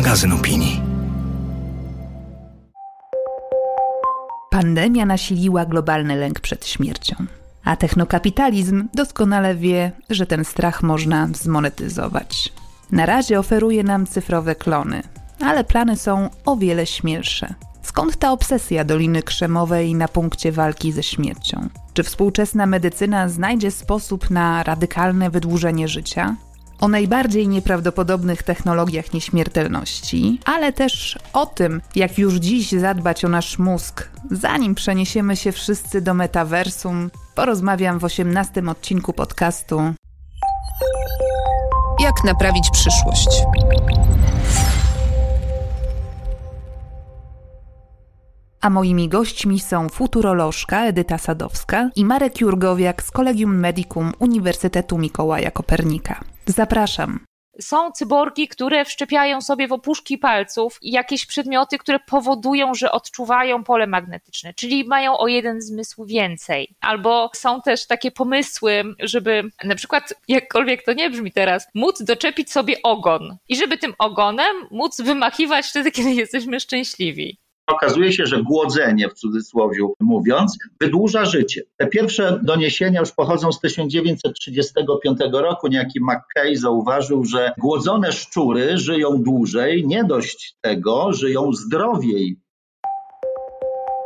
magazyn opinii. Pandemia nasiliła globalny lęk przed śmiercią. A technokapitalizm doskonale wie, że ten strach można zmonetyzować. Na razie oferuje nam cyfrowe klony, ale plany są o wiele śmielsze. Skąd ta obsesja Doliny Krzemowej na punkcie walki ze śmiercią? Czy współczesna medycyna znajdzie sposób na radykalne wydłużenie życia? O najbardziej nieprawdopodobnych technologiach nieśmiertelności, ale też o tym, jak już dziś zadbać o nasz mózg, zanim przeniesiemy się wszyscy do metaversum, porozmawiam w 18 odcinku podcastu. Jak naprawić przyszłość? A moimi gośćmi są futurolożka Edyta Sadowska i Marek Jurgowiak z Kolegium Medicum Uniwersytetu Mikołaja Kopernika. Zapraszam. Są cyborgi, które wszczepiają sobie w opuszki palców jakieś przedmioty, które powodują, że odczuwają pole magnetyczne, czyli mają o jeden zmysł więcej. Albo są też takie pomysły, żeby na przykład, jakkolwiek to nie brzmi teraz, móc doczepić sobie ogon i żeby tym ogonem móc wymachiwać wtedy, kiedy jesteśmy szczęśliwi okazuje się, że głodzenie, w cudzysłowie mówiąc, wydłuża życie. Te pierwsze doniesienia już pochodzą z 1935 roku. Niejaki McKay zauważył, że głodzone szczury żyją dłużej, nie dość tego, żyją zdrowiej.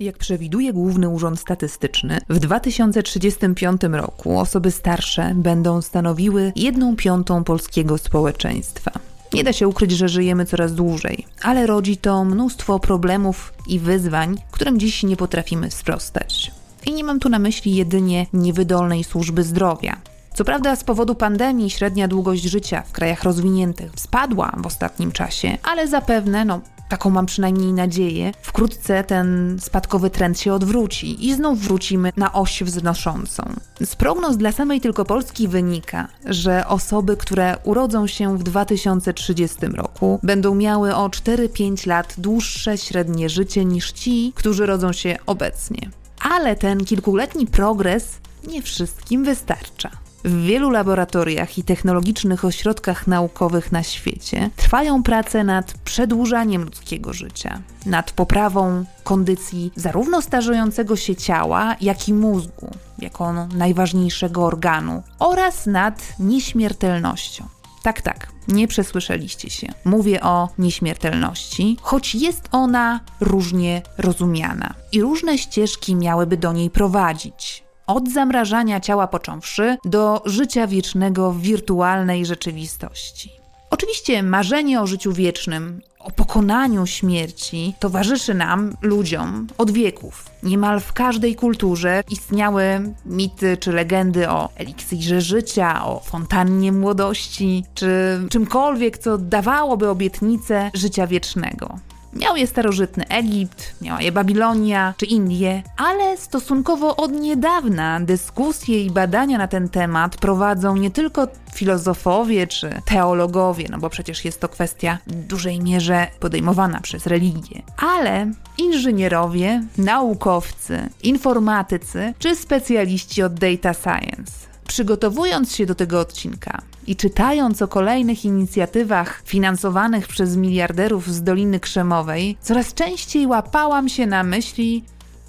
Jak przewiduje Główny Urząd Statystyczny, w 2035 roku osoby starsze będą stanowiły jedną piątą polskiego społeczeństwa. Nie da się ukryć, że żyjemy coraz dłużej, ale rodzi to mnóstwo problemów i wyzwań, którym dziś nie potrafimy sprostać. I nie mam tu na myśli jedynie niewydolnej służby zdrowia. Co prawda, z powodu pandemii średnia długość życia w krajach rozwiniętych spadła w ostatnim czasie, ale zapewne, no, taką mam przynajmniej nadzieję, wkrótce ten spadkowy trend się odwróci i znów wrócimy na oś wznoszącą. Z prognoz dla samej tylko Polski wynika, że osoby, które urodzą się w 2030 roku, będą miały o 4-5 lat dłuższe średnie życie niż ci, którzy rodzą się obecnie. Ale ten kilkuletni progres nie wszystkim wystarcza. W wielu laboratoriach i technologicznych ośrodkach naukowych na świecie trwają prace nad przedłużaniem ludzkiego życia, nad poprawą kondycji zarówno starzejącego się ciała, jak i mózgu, jako najważniejszego organu, oraz nad nieśmiertelnością. Tak, tak, nie przesłyszeliście się. Mówię o nieśmiertelności, choć jest ona różnie rozumiana i różne ścieżki miałyby do niej prowadzić od zamrażania ciała począwszy do życia wiecznego w wirtualnej rzeczywistości. Oczywiście marzenie o życiu wiecznym, o pokonaniu śmierci towarzyszy nam, ludziom, od wieków. Niemal w każdej kulturze istniały mity czy legendy o eliksirze życia, o fontannie młodości, czy czymkolwiek, co dawałoby obietnicę życia wiecznego. Miał je starożytny Egipt, miała je Babilonia czy Indie, ale stosunkowo od niedawna dyskusje i badania na ten temat prowadzą nie tylko filozofowie czy teologowie, no bo przecież jest to kwestia w dużej mierze podejmowana przez religię, ale inżynierowie, naukowcy, informatycy czy specjaliści od data science. Przygotowując się do tego odcinka i czytając o kolejnych inicjatywach finansowanych przez miliarderów z Doliny Krzemowej, coraz częściej łapałam się na myśli,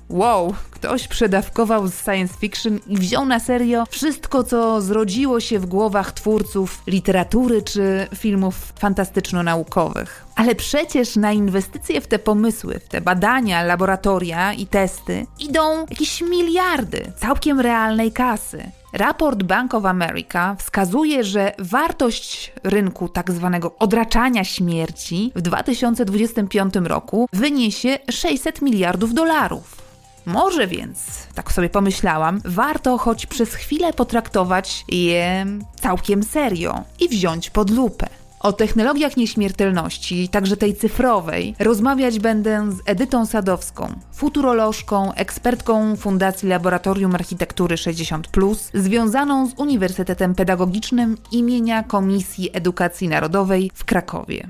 Wow, ktoś przedawkował z science fiction i wziął na serio wszystko, co zrodziło się w głowach twórców literatury czy filmów fantastyczno-naukowych. Ale przecież na inwestycje w te pomysły, w te badania, laboratoria i testy idą jakieś miliardy całkiem realnej kasy. Raport Bank of America wskazuje, że wartość rynku tak zwanego odraczania śmierci w 2025 roku wyniesie 600 miliardów dolarów. Może więc, tak sobie pomyślałam, warto choć przez chwilę potraktować je całkiem serio i wziąć pod lupę. O technologiach nieśmiertelności, także tej cyfrowej, rozmawiać będę z Edytą Sadowską, futurolożką, ekspertką Fundacji Laboratorium Architektury 60, związaną z Uniwersytetem Pedagogicznym imienia Komisji Edukacji Narodowej w Krakowie.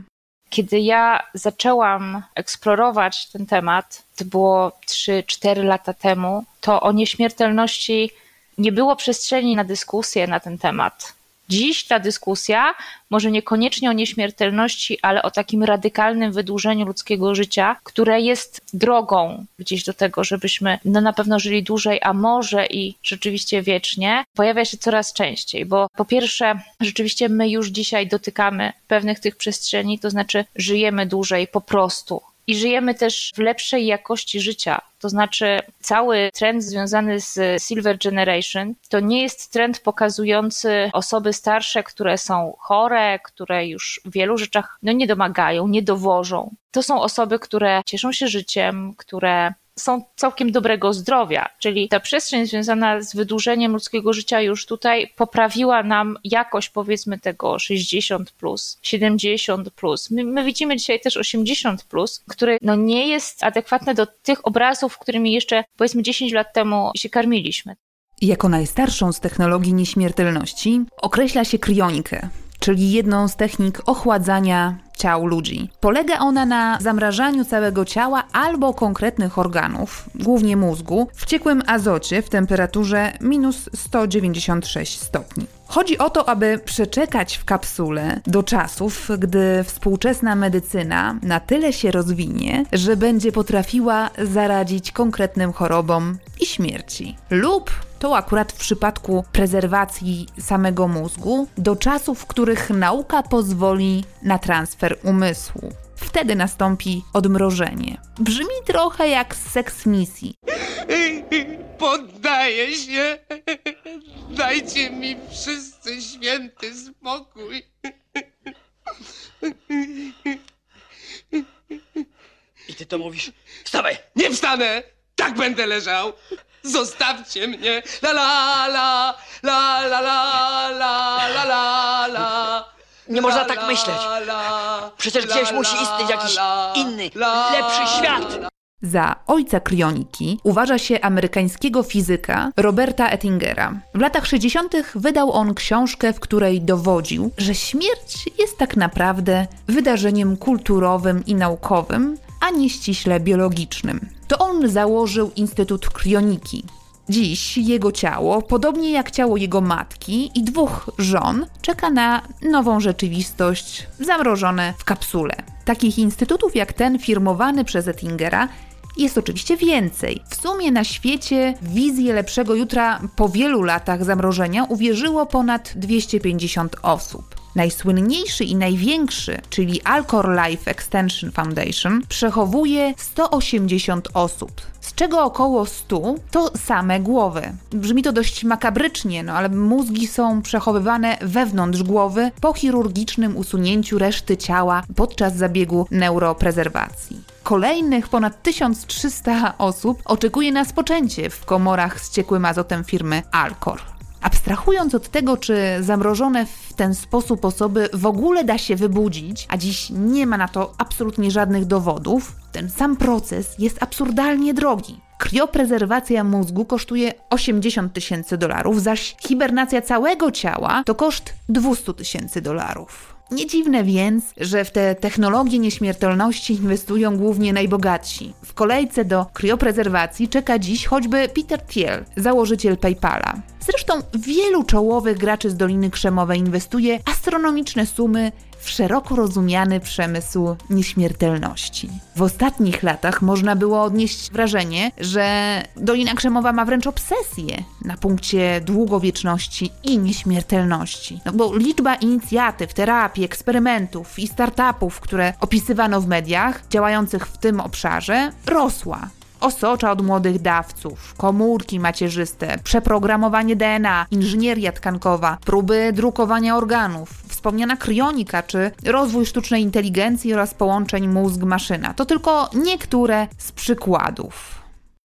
Kiedy ja zaczęłam eksplorować ten temat, to było 3-4 lata temu, to o nieśmiertelności nie było przestrzeni na dyskusję na ten temat. Dziś ta dyskusja, może niekoniecznie o nieśmiertelności, ale o takim radykalnym wydłużeniu ludzkiego życia, które jest drogą gdzieś do tego, żebyśmy no na pewno żyli dłużej, a może i rzeczywiście wiecznie, pojawia się coraz częściej, bo po pierwsze, rzeczywiście my już dzisiaj dotykamy pewnych tych przestrzeni, to znaczy żyjemy dłużej po prostu i żyjemy też w lepszej jakości życia. To znaczy, cały trend związany z Silver Generation to nie jest trend pokazujący osoby starsze, które są chore, które już w wielu rzeczach no, nie domagają, nie dowożą. To są osoby, które cieszą się życiem, które są całkiem dobrego zdrowia, czyli ta przestrzeń związana z wydłużeniem ludzkiego życia już tutaj poprawiła nam jakość powiedzmy tego 60 plus, 70 plus. My, my widzimy dzisiaj też 80 plus, który no nie jest adekwatny do tych obrazów, którymi jeszcze powiedzmy 10 lat temu się karmiliśmy. Jako najstarszą z technologii nieśmiertelności określa się kryonikę, czyli jedną z technik ochładzania ciał ludzi. Polega ona na zamrażaniu całego ciała albo konkretnych organów, głównie mózgu, w ciekłym azocie w temperaturze minus 196 stopni. Chodzi o to, aby przeczekać w kapsule do czasów, gdy współczesna medycyna na tyle się rozwinie, że będzie potrafiła zaradzić konkretnym chorobom i śmierci. Lub to akurat w przypadku prezerwacji samego mózgu do czasów, w których nauka pozwoli na transfer umysłu. Wtedy nastąpi odmrożenie. Brzmi trochę jak z seks misji. Poddaję się. Dajcie mi wszyscy święty spokój. I ty to mówisz? Wstawaj! Nie wstanę! Tak będę leżał! Zostawcie mnie! La la la! La la la la la la la! Nie można tak myśleć. Przecież gdzieś musi istnieć jakiś inny, lepszy świat. Za ojca kryoniki uważa się amerykańskiego fizyka Roberta Ettingera. W latach 60. wydał on książkę, w której dowodził, że śmierć jest tak naprawdę wydarzeniem kulturowym i naukowym, a nie ściśle biologicznym. To on założył Instytut Kryoniki. Dziś jego ciało, podobnie jak ciało jego matki i dwóch żon, czeka na nową rzeczywistość, zamrożone w kapsule. Takich instytutów jak ten firmowany przez Ettingera jest oczywiście więcej. W sumie na świecie wizję lepszego jutra po wielu latach zamrożenia uwierzyło ponad 250 osób. Najsłynniejszy i największy, czyli Alcor Life Extension Foundation, przechowuje 180 osób, z czego około 100 to same głowy. Brzmi to dość makabrycznie, no ale mózgi są przechowywane wewnątrz głowy po chirurgicznym usunięciu reszty ciała podczas zabiegu neuroprezerwacji. Kolejnych ponad 1300 osób oczekuje na spoczęcie w komorach z ciekłym azotem firmy Alcor. Abstrahując od tego, czy zamrożone w ten sposób osoby w ogóle da się wybudzić, a dziś nie ma na to absolutnie żadnych dowodów, ten sam proces jest absurdalnie drogi. Krioprezerwacja mózgu kosztuje 80 tysięcy dolarów, zaś hibernacja całego ciała to koszt 200 tysięcy dolarów. Nie dziwne więc, że w te technologie nieśmiertelności inwestują głównie najbogatsi. W kolejce do krioprezerwacji czeka dziś choćby Peter Thiel, założyciel PayPala. Zresztą wielu czołowych graczy z Doliny Krzemowej inwestuje astronomiczne sumy szeroko rozumiany przemysł nieśmiertelności. W ostatnich latach można było odnieść wrażenie, że Dolina Krzemowa ma wręcz obsesję na punkcie długowieczności i nieśmiertelności. No bo liczba inicjatyw, terapii, eksperymentów i startupów, które opisywano w mediach działających w tym obszarze, rosła. Osocza od młodych dawców, komórki macierzyste, przeprogramowanie DNA, inżynieria tkankowa, próby drukowania organów, wspomniana krionika czy rozwój sztucznej inteligencji oraz połączeń mózg-maszyna. To tylko niektóre z przykładów.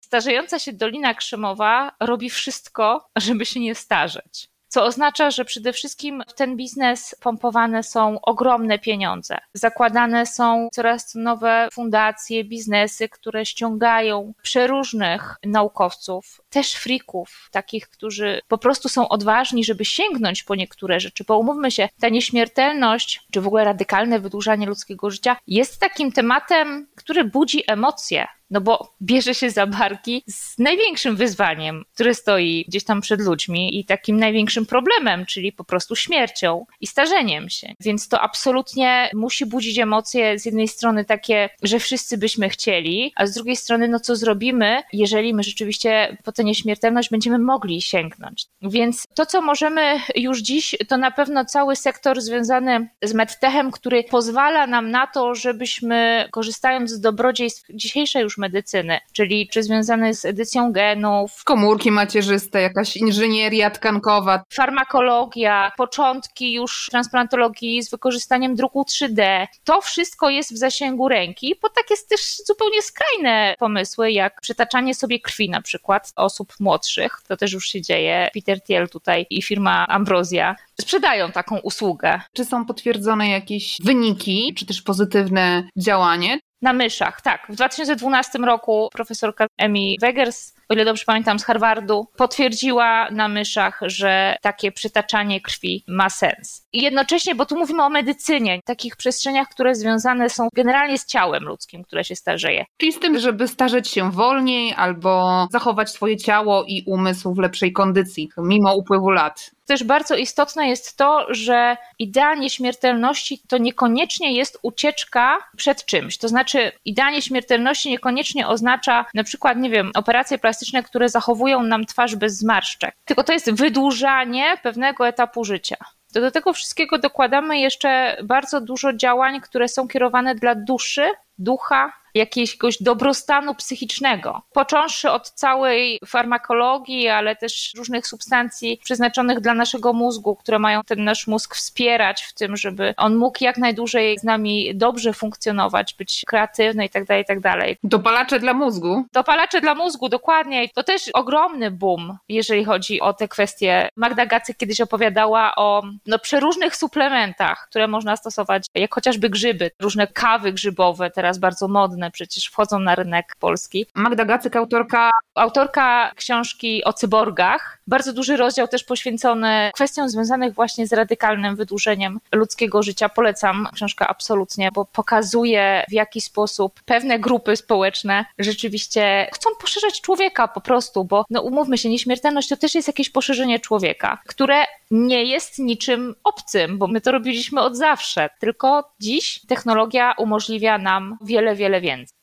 Starzejąca się Dolina Krzemowa robi wszystko, żeby się nie starzeć co oznacza, że przede wszystkim w ten biznes pompowane są ogromne pieniądze. Zakładane są coraz nowe fundacje, biznesy, które ściągają przeróżnych naukowców, też frików, takich, którzy po prostu są odważni, żeby sięgnąć po niektóre rzeczy. Bo umówmy się, ta nieśmiertelność, czy w ogóle radykalne wydłużanie ludzkiego życia jest takim tematem, który budzi emocje. No bo bierze się za barki z największym wyzwaniem, które stoi gdzieś tam przed ludźmi i takim największym problemem, czyli po prostu śmiercią i starzeniem się. Więc to absolutnie musi budzić emocje z jednej strony takie, że wszyscy byśmy chcieli, a z drugiej strony, no co zrobimy, jeżeli my rzeczywiście po tę nieśmiertelność będziemy mogli sięgnąć. Więc to, co możemy już dziś, to na pewno cały sektor związany z medtechem, który pozwala nam na to, żebyśmy korzystając z dobrodziejstw dzisiejszej już medycyny, czyli czy związane z edycją genów, komórki macierzyste, jakaś inżynieria tkankowa, farmakologia, początki już transplantologii z wykorzystaniem druku 3D. To wszystko jest w zasięgu ręki, bo tak jest też zupełnie skrajne pomysły, jak przytaczanie sobie krwi na przykład osób młodszych. To też już się dzieje. Peter Thiel tutaj i firma Ambrosia sprzedają taką usługę. Czy są potwierdzone jakieś wyniki, czy też pozytywne działanie? Na myszach, tak. W 2012 roku profesorka Emi Wegers, o ile dobrze pamiętam, z Harvardu, potwierdziła na myszach, że takie przytaczanie krwi ma sens. I jednocześnie, bo tu mówimy o medycynie, takich przestrzeniach, które związane są generalnie z ciałem ludzkim, które się starzeje. Czyli z tym, żeby starzeć się wolniej albo zachować swoje ciało i umysł w lepszej kondycji, mimo upływu lat też bardzo istotne jest to, że idea nieśmiertelności to niekoniecznie jest ucieczka przed czymś. To znaczy, idea nieśmiertelności niekoniecznie oznacza na przykład, nie wiem, operacje plastyczne, które zachowują nam twarz bez zmarszczek, tylko to jest wydłużanie pewnego etapu życia. To do tego wszystkiego dokładamy jeszcze bardzo dużo działań, które są kierowane dla duszy, ducha, jakiegoś dobrostanu psychicznego. Począwszy od całej farmakologii, ale też różnych substancji przeznaczonych dla naszego mózgu, które mają ten nasz mózg wspierać w tym, żeby on mógł jak najdłużej z nami dobrze funkcjonować, być kreatywny i tak dalej, i tak. Dopalacze dla mózgu. Dopalacze dla mózgu, dokładnie. To też ogromny boom, jeżeli chodzi o te kwestie. Magda Gacy kiedyś opowiadała o no, przeróżnych suplementach, które można stosować, jak chociażby grzyby, różne kawy grzybowe, teraz bardzo modne, przecież wchodzą na rynek polski. Magda Gacyk, autorka autorka książki o cyborgach. Bardzo duży rozdział też poświęcony kwestiom związanych właśnie z radykalnym wydłużeniem ludzkiego życia. Polecam książkę absolutnie, bo pokazuje w jaki sposób pewne grupy społeczne rzeczywiście chcą poszerzać człowieka po prostu, bo no umówmy się, nieśmiertelność to też jest jakieś poszerzenie człowieka, które nie jest niczym obcym, bo my to robiliśmy od zawsze, tylko dziś technologia umożliwia nam wiele, wiele więcej.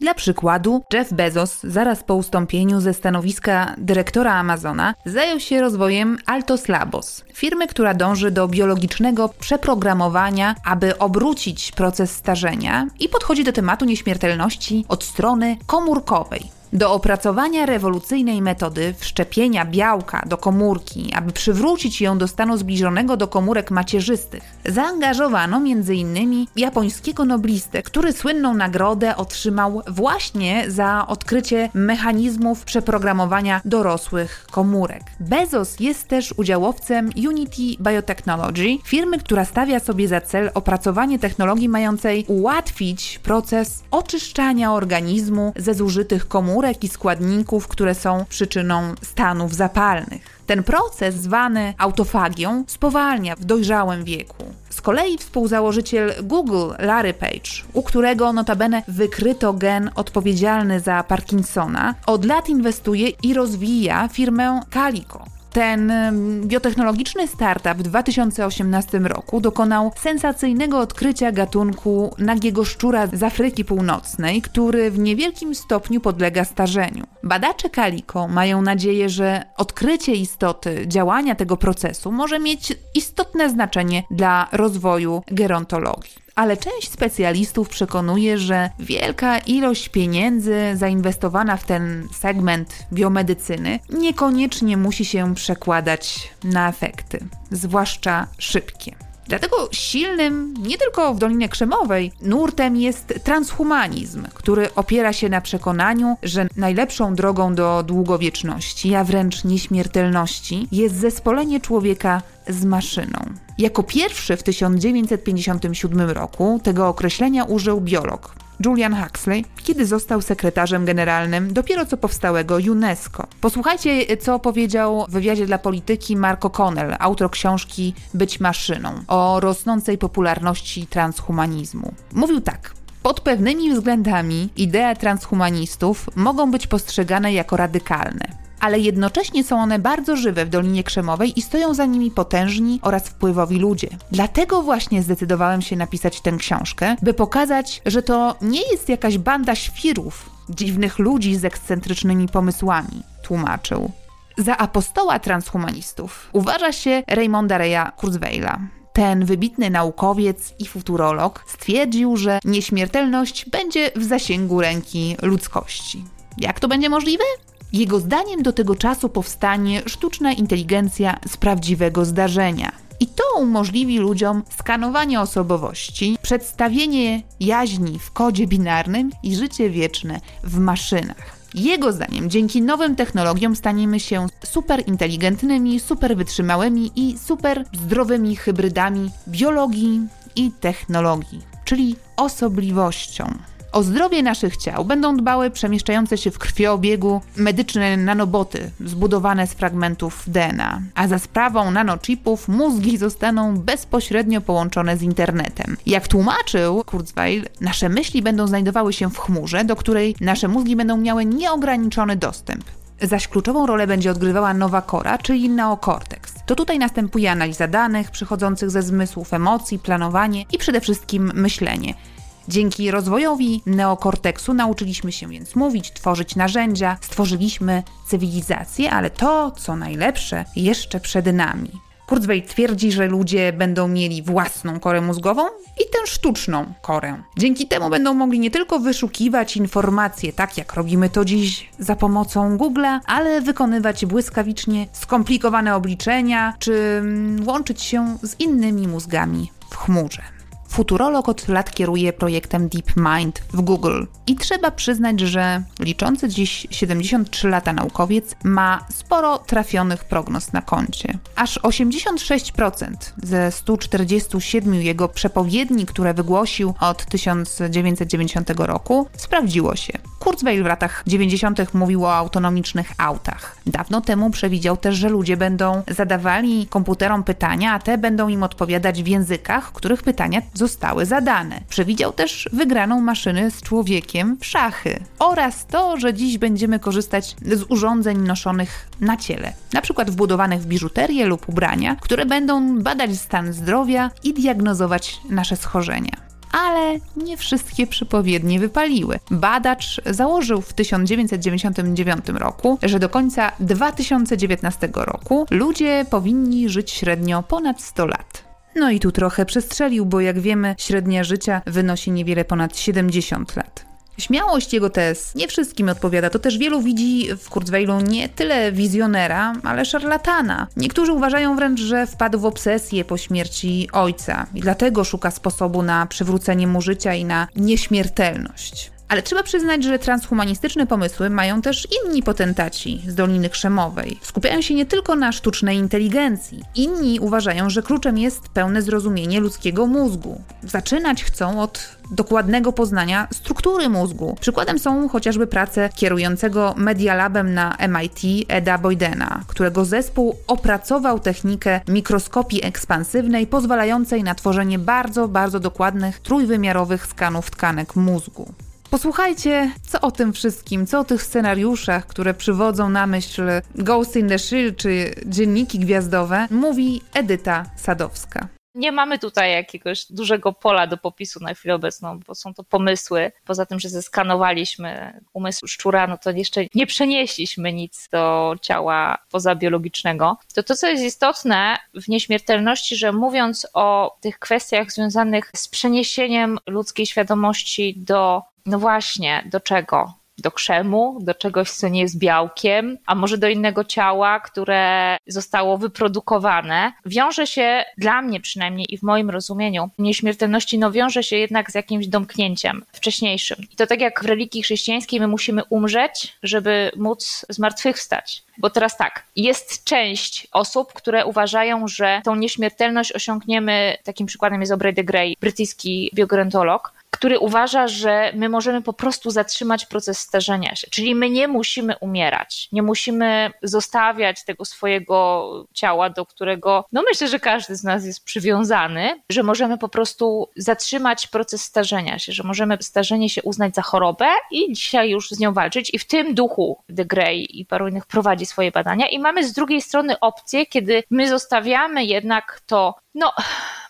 Dla przykładu, Jeff Bezos zaraz po ustąpieniu ze stanowiska dyrektora Amazona zajął się rozwojem Altos Labos, firmy, która dąży do biologicznego przeprogramowania, aby obrócić proces starzenia i podchodzi do tematu nieśmiertelności od strony komórkowej. Do opracowania rewolucyjnej metody wszczepienia białka do komórki, aby przywrócić ją do stanu zbliżonego do komórek macierzystych, zaangażowano m.in. japońskiego noblistę, który słynną nagrodę otrzymał właśnie za odkrycie mechanizmów przeprogramowania dorosłych komórek. Bezos jest też udziałowcem Unity Biotechnology, firmy, która stawia sobie za cel opracowanie technologii mającej ułatwić proces oczyszczania organizmu ze zużytych komórek komórek i składników, które są przyczyną stanów zapalnych. Ten proces, zwany autofagią, spowalnia w dojrzałym wieku. Z kolei współzałożyciel Google, Larry Page, u którego notabene wykryto gen odpowiedzialny za Parkinsona, od lat inwestuje i rozwija firmę Calico. Ten biotechnologiczny startup w 2018 roku dokonał sensacyjnego odkrycia gatunku nagiego szczura z Afryki Północnej, który w niewielkim stopniu podlega starzeniu. Badacze Calico mają nadzieję, że odkrycie istoty działania tego procesu może mieć istotne znaczenie dla rozwoju gerontologii ale część specjalistów przekonuje, że wielka ilość pieniędzy zainwestowana w ten segment biomedycyny niekoniecznie musi się przekładać na efekty, zwłaszcza szybkie. Dlatego silnym, nie tylko w Dolinie Krzemowej, nurtem jest transhumanizm, który opiera się na przekonaniu, że najlepszą drogą do długowieczności, a wręcz nieśmiertelności, jest zespolenie człowieka z maszyną. Jako pierwszy w 1957 roku tego określenia użył biolog Julian Huxley, kiedy został sekretarzem generalnym dopiero co powstałego UNESCO. Posłuchajcie, co powiedział w wywiadzie dla polityki Mark O'Connell, autor książki Być maszyną, o rosnącej popularności transhumanizmu. Mówił tak. Pod pewnymi względami idee transhumanistów mogą być postrzegane jako radykalne ale jednocześnie są one bardzo żywe w Dolinie Krzemowej i stoją za nimi potężni oraz wpływowi ludzie. Dlatego właśnie zdecydowałem się napisać tę książkę, by pokazać, że to nie jest jakaś banda świrów, dziwnych ludzi z ekscentrycznymi pomysłami, tłumaczył. Za apostoła transhumanistów uważa się Raymonda Reya Kurzweila. Ten wybitny naukowiec i futurolog stwierdził, że nieśmiertelność będzie w zasięgu ręki ludzkości. Jak to będzie możliwe? Jego zdaniem do tego czasu powstanie sztuczna inteligencja z prawdziwego zdarzenia. I to umożliwi ludziom skanowanie osobowości, przedstawienie jaźni w kodzie binarnym i życie wieczne w maszynach. Jego zdaniem, dzięki nowym technologiom staniemy się super inteligentnymi, super wytrzymałymi i super zdrowymi hybrydami biologii i technologii, czyli osobliwością. O zdrowie naszych ciał będą dbały przemieszczające się w krwiobiegu medyczne nanoboty zbudowane z fragmentów DNA, a za sprawą nanochipów mózgi zostaną bezpośrednio połączone z internetem. Jak tłumaczył Kurzweil, nasze myśli będą znajdowały się w chmurze, do której nasze mózgi będą miały nieograniczony dostęp zaś kluczową rolę będzie odgrywała nowa kora, czyli neokorteks. To tutaj następuje analiza danych przychodzących ze zmysłów, emocji, planowanie i przede wszystkim myślenie. Dzięki rozwojowi neokorteksu nauczyliśmy się więc mówić, tworzyć narzędzia, stworzyliśmy cywilizację, ale to, co najlepsze, jeszcze przed nami. Kurzweil twierdzi, że ludzie będą mieli własną korę mózgową i tę sztuczną korę. Dzięki temu będą mogli nie tylko wyszukiwać informacje, tak jak robimy to dziś za pomocą Google'a, ale wykonywać błyskawicznie skomplikowane obliczenia czy mm, łączyć się z innymi mózgami w chmurze. Futurolog od lat kieruje projektem DeepMind w Google i trzeba przyznać, że liczący dziś 73 lata naukowiec ma sporo trafionych prognoz na koncie. Aż 86% ze 147 jego przepowiedni, które wygłosił od 1990 roku, sprawdziło się. Kurzweil w latach 90. mówił o autonomicznych autach. Dawno temu przewidział też, że ludzie będą zadawali komputerom pytania, a te będą im odpowiadać w językach, których pytania zostały zadane. Przewidział też wygraną maszyny z człowiekiem w szachy oraz to, że dziś będziemy korzystać z urządzeń noszonych na ciele, na przykład wbudowanych w biżuterię lub ubrania, które będą badać stan zdrowia i diagnozować nasze schorzenia ale nie wszystkie przypowiednie wypaliły. Badacz założył w 1999 roku, że do końca 2019 roku ludzie powinni żyć średnio ponad 100 lat. No i tu trochę przestrzelił, bo jak wiemy, średnia życia wynosi niewiele ponad 70 lat. Śmiałość jego tez nie wszystkim odpowiada. To też wielu widzi w Kurzweilu nie tyle wizjonera, ale szarlatana. Niektórzy uważają wręcz, że wpadł w obsesję po śmierci ojca i dlatego szuka sposobu na przywrócenie mu życia i na nieśmiertelność. Ale trzeba przyznać, że transhumanistyczne pomysły mają też inni potentaci z Doliny Krzemowej. Skupiają się nie tylko na sztucznej inteligencji. Inni uważają, że kluczem jest pełne zrozumienie ludzkiego mózgu. Zaczynać chcą od dokładnego poznania struktury mózgu. Przykładem są chociażby prace kierującego Media Labem na MIT Eda Boydena, którego zespół opracował technikę mikroskopii ekspansywnej pozwalającej na tworzenie bardzo, bardzo dokładnych trójwymiarowych skanów tkanek mózgu. Posłuchajcie, co o tym wszystkim, co o tych scenariuszach, które przywodzą na myśl Ghost in the Shell czy Dzienniki Gwiazdowe, mówi Edyta Sadowska. Nie mamy tutaj jakiegoś dużego pola do popisu na chwilę obecną, bo są to pomysły. Poza tym, że zeskanowaliśmy umysł szczura, no to jeszcze nie przenieśliśmy nic do ciała pozabiologicznego. To to, co jest istotne w nieśmiertelności, że mówiąc o tych kwestiach związanych z przeniesieniem ludzkiej świadomości do, no właśnie, do czego? do krzemu, do czegoś, co nie jest białkiem, a może do innego ciała, które zostało wyprodukowane, wiąże się dla mnie przynajmniej i w moim rozumieniu nieśmiertelności, no wiąże się jednak z jakimś domknięciem wcześniejszym. I to tak jak w religii chrześcijańskiej my musimy umrzeć, żeby móc zmartwychwstać. Bo teraz tak, jest część osób, które uważają, że tą nieśmiertelność osiągniemy, takim przykładem jest Aubrey de Grey, brytyjski biogerontolog, który uważa, że my możemy po prostu zatrzymać proces starzenia się. Czyli my nie musimy umierać, nie musimy zostawiać tego swojego ciała, do którego, no myślę, że każdy z nas jest przywiązany, że możemy po prostu zatrzymać proces starzenia się, że możemy starzenie się uznać za chorobę i dzisiaj już z nią walczyć. I w tym duchu The Grey i paru innych prowadzi swoje badania. I mamy z drugiej strony opcję, kiedy my zostawiamy jednak to, no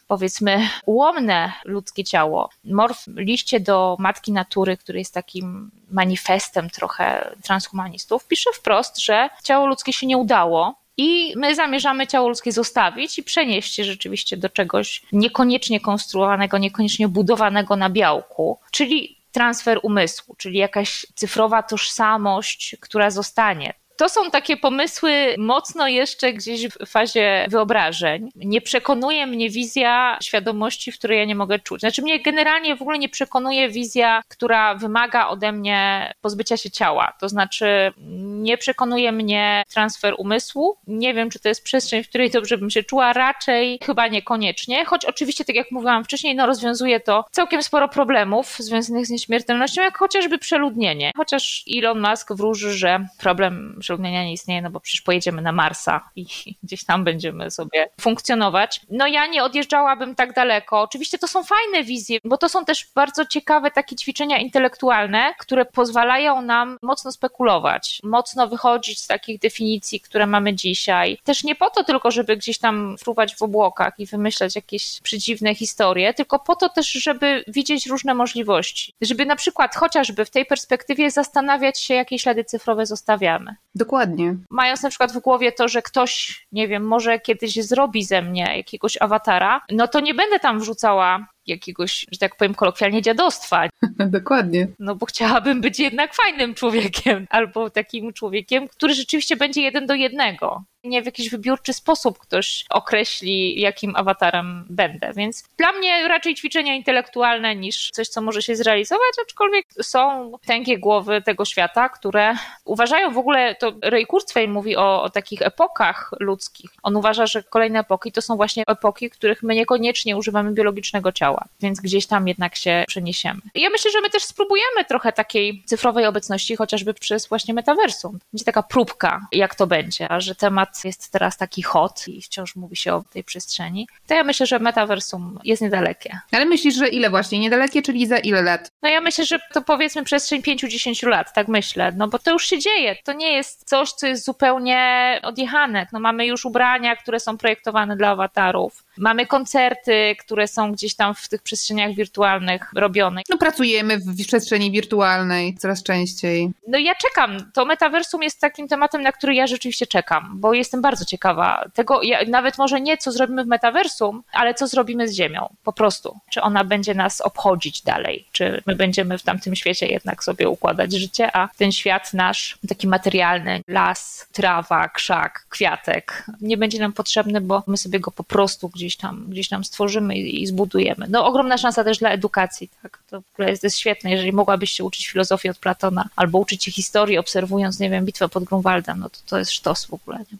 powiedzmy ułomne ludzkie ciało. Morf liście do Matki Natury, który jest takim manifestem trochę transhumanistów, pisze wprost, że ciało ludzkie się nie udało, i my zamierzamy ciało ludzkie zostawić i przenieść się rzeczywiście do czegoś niekoniecznie konstruowanego, niekoniecznie budowanego na białku, czyli transfer umysłu, czyli jakaś cyfrowa tożsamość, która zostanie to są takie pomysły mocno jeszcze gdzieś w fazie wyobrażeń. Nie przekonuje mnie wizja świadomości, w której ja nie mogę czuć. Znaczy mnie generalnie w ogóle nie przekonuje wizja, która wymaga ode mnie pozbycia się ciała. To znaczy nie przekonuje mnie transfer umysłu. Nie wiem, czy to jest przestrzeń, w której dobrze bym się czuła. Raczej chyba niekoniecznie, choć oczywiście, tak jak mówiłam wcześniej, no rozwiązuje to całkiem sporo problemów związanych z nieśmiertelnością, jak chociażby przeludnienie. Chociaż Elon Musk wróży, że problem przeludnienia nie istnieje, no bo przecież pojedziemy na Marsa i gdzieś tam będziemy sobie funkcjonować. No ja nie odjeżdżałabym tak daleko. Oczywiście to są fajne wizje, bo to są też bardzo ciekawe takie ćwiczenia intelektualne, które pozwalają nam mocno spekulować, mocno wychodzić z takich definicji, które mamy dzisiaj. Też nie po to tylko, żeby gdzieś tam fruwać w obłokach i wymyślać jakieś przedziwne historie, tylko po to też, żeby widzieć różne możliwości. Żeby na przykład chociażby w tej perspektywie zastanawiać się, jakie ślady cyfrowe zostawiamy. Dokładnie. Mając na przykład w głowie to, że ktoś, nie wiem, może kiedyś zrobi ze mnie jakiegoś awatara, no to nie będę tam wrzucała jakiegoś, że tak powiem kolokwialnie, dziadostwa. Dokładnie. No bo chciałabym być jednak fajnym człowiekiem, albo takim człowiekiem, który rzeczywiście będzie jeden do jednego. Nie w jakiś wybiórczy sposób ktoś określi, jakim awatarem będę. Więc dla mnie raczej ćwiczenia intelektualne niż coś, co może się zrealizować, aczkolwiek są tęgie głowy tego świata, które uważają w ogóle, to Ray Kurzweil mówi o, o takich epokach ludzkich. On uważa, że kolejne epoki to są właśnie epoki, których my niekoniecznie używamy biologicznego ciała więc gdzieś tam jednak się przeniesiemy. Ja myślę, że my też spróbujemy trochę takiej cyfrowej obecności, chociażby przez właśnie metaversum. Będzie taka próbka, jak to będzie, a że temat jest teraz taki hot i wciąż mówi się o tej przestrzeni, to ja myślę, że metaversum jest niedalekie. Ale myślisz, że ile właśnie? Niedalekie, czyli za ile lat? No ja myślę, że to powiedzmy przestrzeń 5-10 lat, tak myślę, no bo to już się dzieje. To nie jest coś, co jest zupełnie odjechane. No mamy już ubrania, które są projektowane dla awatarów. Mamy koncerty, które są gdzieś tam w tych przestrzeniach wirtualnych robione. No pracujemy w przestrzeni wirtualnej coraz częściej. No ja czekam. To metaversum jest takim tematem, na który ja rzeczywiście czekam, bo jestem bardzo ciekawa tego, ja, nawet może nie co zrobimy w metaversum, ale co zrobimy z Ziemią, po prostu. Czy ona będzie nas obchodzić dalej, czy my będziemy w tamtym świecie jednak sobie układać życie, a ten świat nasz, taki materialny, las, trawa, krzak, kwiatek, nie będzie nam potrzebny, bo my sobie go po prostu gdzieś tam, gdzieś tam stworzymy i, i zbudujemy. No ogromna szansa też dla edukacji, tak? To w ogóle jest, jest świetne, jeżeli mogłabyś się uczyć filozofii od Platona, albo uczyć się historii, obserwując, nie wiem, bitwę pod Grunwaldem, no to to jest sztos w ogóle, nie?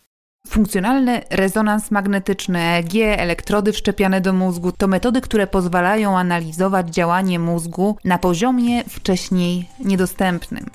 Funkcjonalny rezonans magnetyczny EEG, elektrody wszczepiane do mózgu to metody, które pozwalają analizować działanie mózgu na poziomie wcześniej niedostępnym.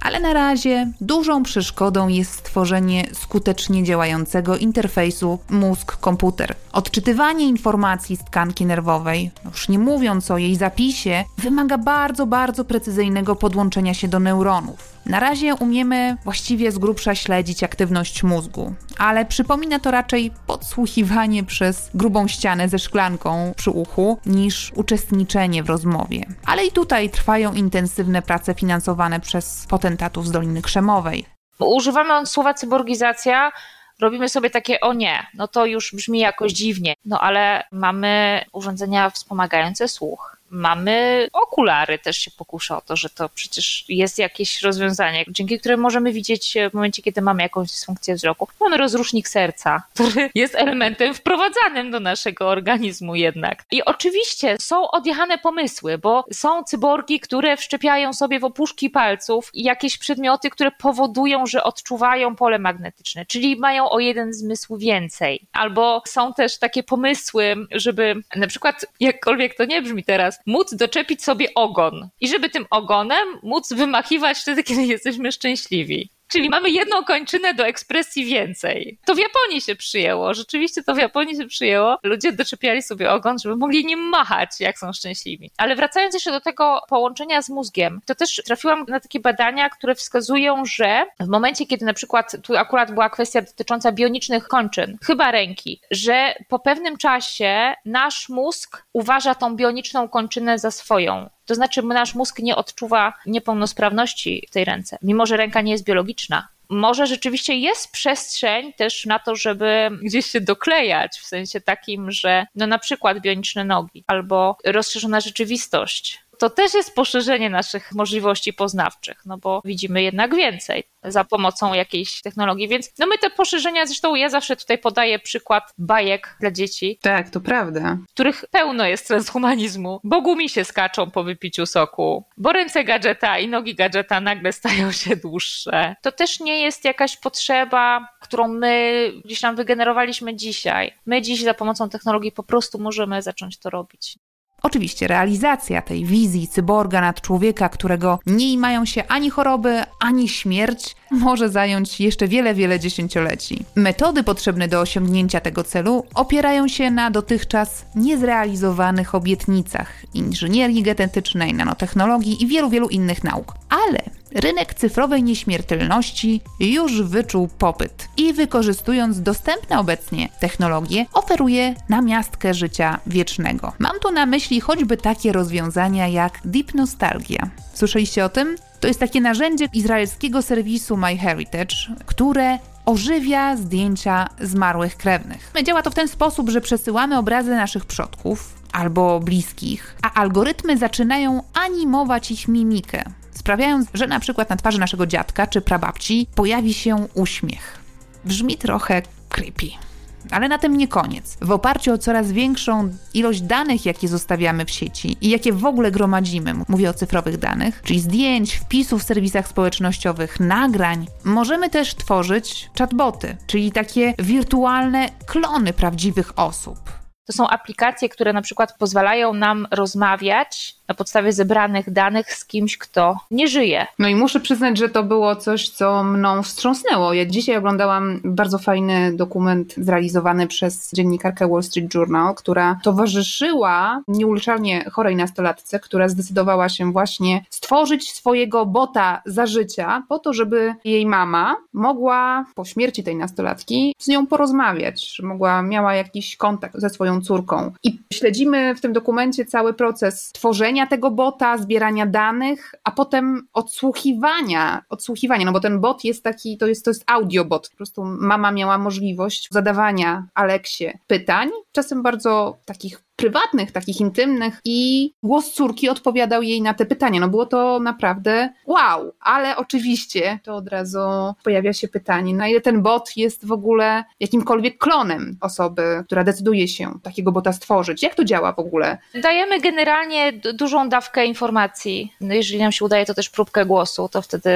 Ale na razie dużą przeszkodą jest stworzenie skutecznie działającego interfejsu mózg-komputer. Odczytywanie informacji z tkanki nerwowej, już nie mówiąc o jej zapisie, wymaga bardzo, bardzo precyzyjnego podłączenia się do neuronów. Na razie umiemy właściwie z grubsza śledzić aktywność mózgu, ale przypomina to raczej podsłuchiwanie przez grubą ścianę ze szklanką przy uchu niż uczestniczenie w rozmowie. Ale i tutaj trwają intensywne prace finansowane przez potentatów z Doliny Krzemowej. Używamy słowa cyborgizacja, robimy sobie takie o nie, no to już brzmi jakoś dziwnie, no ale mamy urządzenia wspomagające słuch Mamy okulary, też się pokuszę o to, że to przecież jest jakieś rozwiązanie, dzięki któremu możemy widzieć w momencie, kiedy mamy jakąś dysfunkcję wzroku. Mamy rozrusznik serca, który jest elementem wprowadzanym do naszego organizmu jednak. I oczywiście są odjechane pomysły, bo są cyborgi, które wszczepiają sobie w opuszki palców jakieś przedmioty, które powodują, że odczuwają pole magnetyczne, czyli mają o jeden zmysł więcej. Albo są też takie pomysły, żeby na przykład, jakkolwiek to nie brzmi teraz, móc doczepić sobie ogon i żeby tym ogonem móc wymachiwać wtedy, kiedy jesteśmy szczęśliwi. Czyli mamy jedną kończynę do ekspresji więcej. To w Japonii się przyjęło. Rzeczywiście to w Japonii się przyjęło. Ludzie doczepiali sobie ogon, żeby mogli nim machać, jak są szczęśliwi. Ale wracając jeszcze do tego połączenia z mózgiem, to też trafiłam na takie badania, które wskazują, że w momencie, kiedy na przykład, tu akurat była kwestia dotycząca bionicznych kończyn, chyba ręki, że po pewnym czasie nasz mózg uważa tą bioniczną kończynę za swoją. To znaczy, nasz mózg nie odczuwa niepełnosprawności w tej ręce, mimo że ręka nie jest biologiczna. Może rzeczywiście jest przestrzeń też na to, żeby gdzieś się doklejać, w sensie takim, że no na przykład bioniczne nogi albo rozszerzona rzeczywistość to też jest poszerzenie naszych możliwości poznawczych, no bo widzimy jednak więcej za pomocą jakiejś technologii, więc no my te poszerzenia, zresztą ja zawsze tutaj podaję przykład bajek dla dzieci. Tak, to prawda. Których pełno jest transhumanizmu, bo gumi się skaczą po wypiciu soku, bo ręce gadżeta i nogi gadżeta nagle stają się dłuższe. To też nie jest jakaś potrzeba, którą my gdzieś tam wygenerowaliśmy dzisiaj. My dziś za pomocą technologii po prostu możemy zacząć to robić. Oczywiście realizacja tej wizji cyborga nad człowieka, którego nie mają się ani choroby, ani śmierć, może zająć jeszcze wiele, wiele dziesięcioleci. Metody potrzebne do osiągnięcia tego celu opierają się na dotychczas niezrealizowanych obietnicach inżynierii genetycznej, nanotechnologii i wielu, wielu innych nauk. Ale rynek cyfrowej nieśmiertelności już wyczuł popyt i wykorzystując dostępne obecnie technologie, oferuje namiastkę życia wiecznego. Mam tu na myśli choćby takie rozwiązania jak Deep Nostalgia. Słyszeliście o tym? To jest takie narzędzie izraelskiego serwisu MyHeritage, które ożywia zdjęcia zmarłych krewnych. Działa to w ten sposób, że przesyłamy obrazy naszych przodków albo bliskich, a algorytmy zaczynają animować ich mimikę, sprawiając, że na przykład na twarzy naszego dziadka czy prababci pojawi się uśmiech. Brzmi trochę creepy. Ale na tym nie koniec. W oparciu o coraz większą ilość danych, jakie zostawiamy w sieci i jakie w ogóle gromadzimy, mówię o cyfrowych danych, czyli zdjęć, wpisów w serwisach społecznościowych, nagrań, możemy też tworzyć chatboty, czyli takie wirtualne klony prawdziwych osób. To są aplikacje, które na przykład pozwalają nam rozmawiać na podstawie zebranych danych z kimś, kto nie żyje. No i muszę przyznać, że to było coś, co mną wstrząsnęło. Ja dzisiaj oglądałam bardzo fajny dokument zrealizowany przez dziennikarkę Wall Street Journal, która towarzyszyła nieuleczalnie chorej nastolatce, która zdecydowała się właśnie stworzyć swojego bota za życia, po to, żeby jej mama mogła po śmierci tej nastolatki z nią porozmawiać, mogła, miała jakiś kontakt ze swoją córką. I śledzimy w tym dokumencie cały proces tworzenia tego bota, zbierania danych, a potem odsłuchiwania, odsłuchiwania, no bo ten bot jest taki, to jest, to jest audiobot. Po prostu mama miała możliwość zadawania Aleksie pytań, czasem bardzo takich prywatnych, takich intymnych i głos córki odpowiadał jej na te pytania. No było to naprawdę wow, ale oczywiście to od razu pojawia się pytanie, na ile ten bot jest w ogóle jakimkolwiek klonem osoby, która decyduje się takiego bota stworzyć. Jak to działa w ogóle? Dajemy generalnie dużą dawkę informacji. No jeżeli nam się udaje, to też próbkę głosu, to wtedy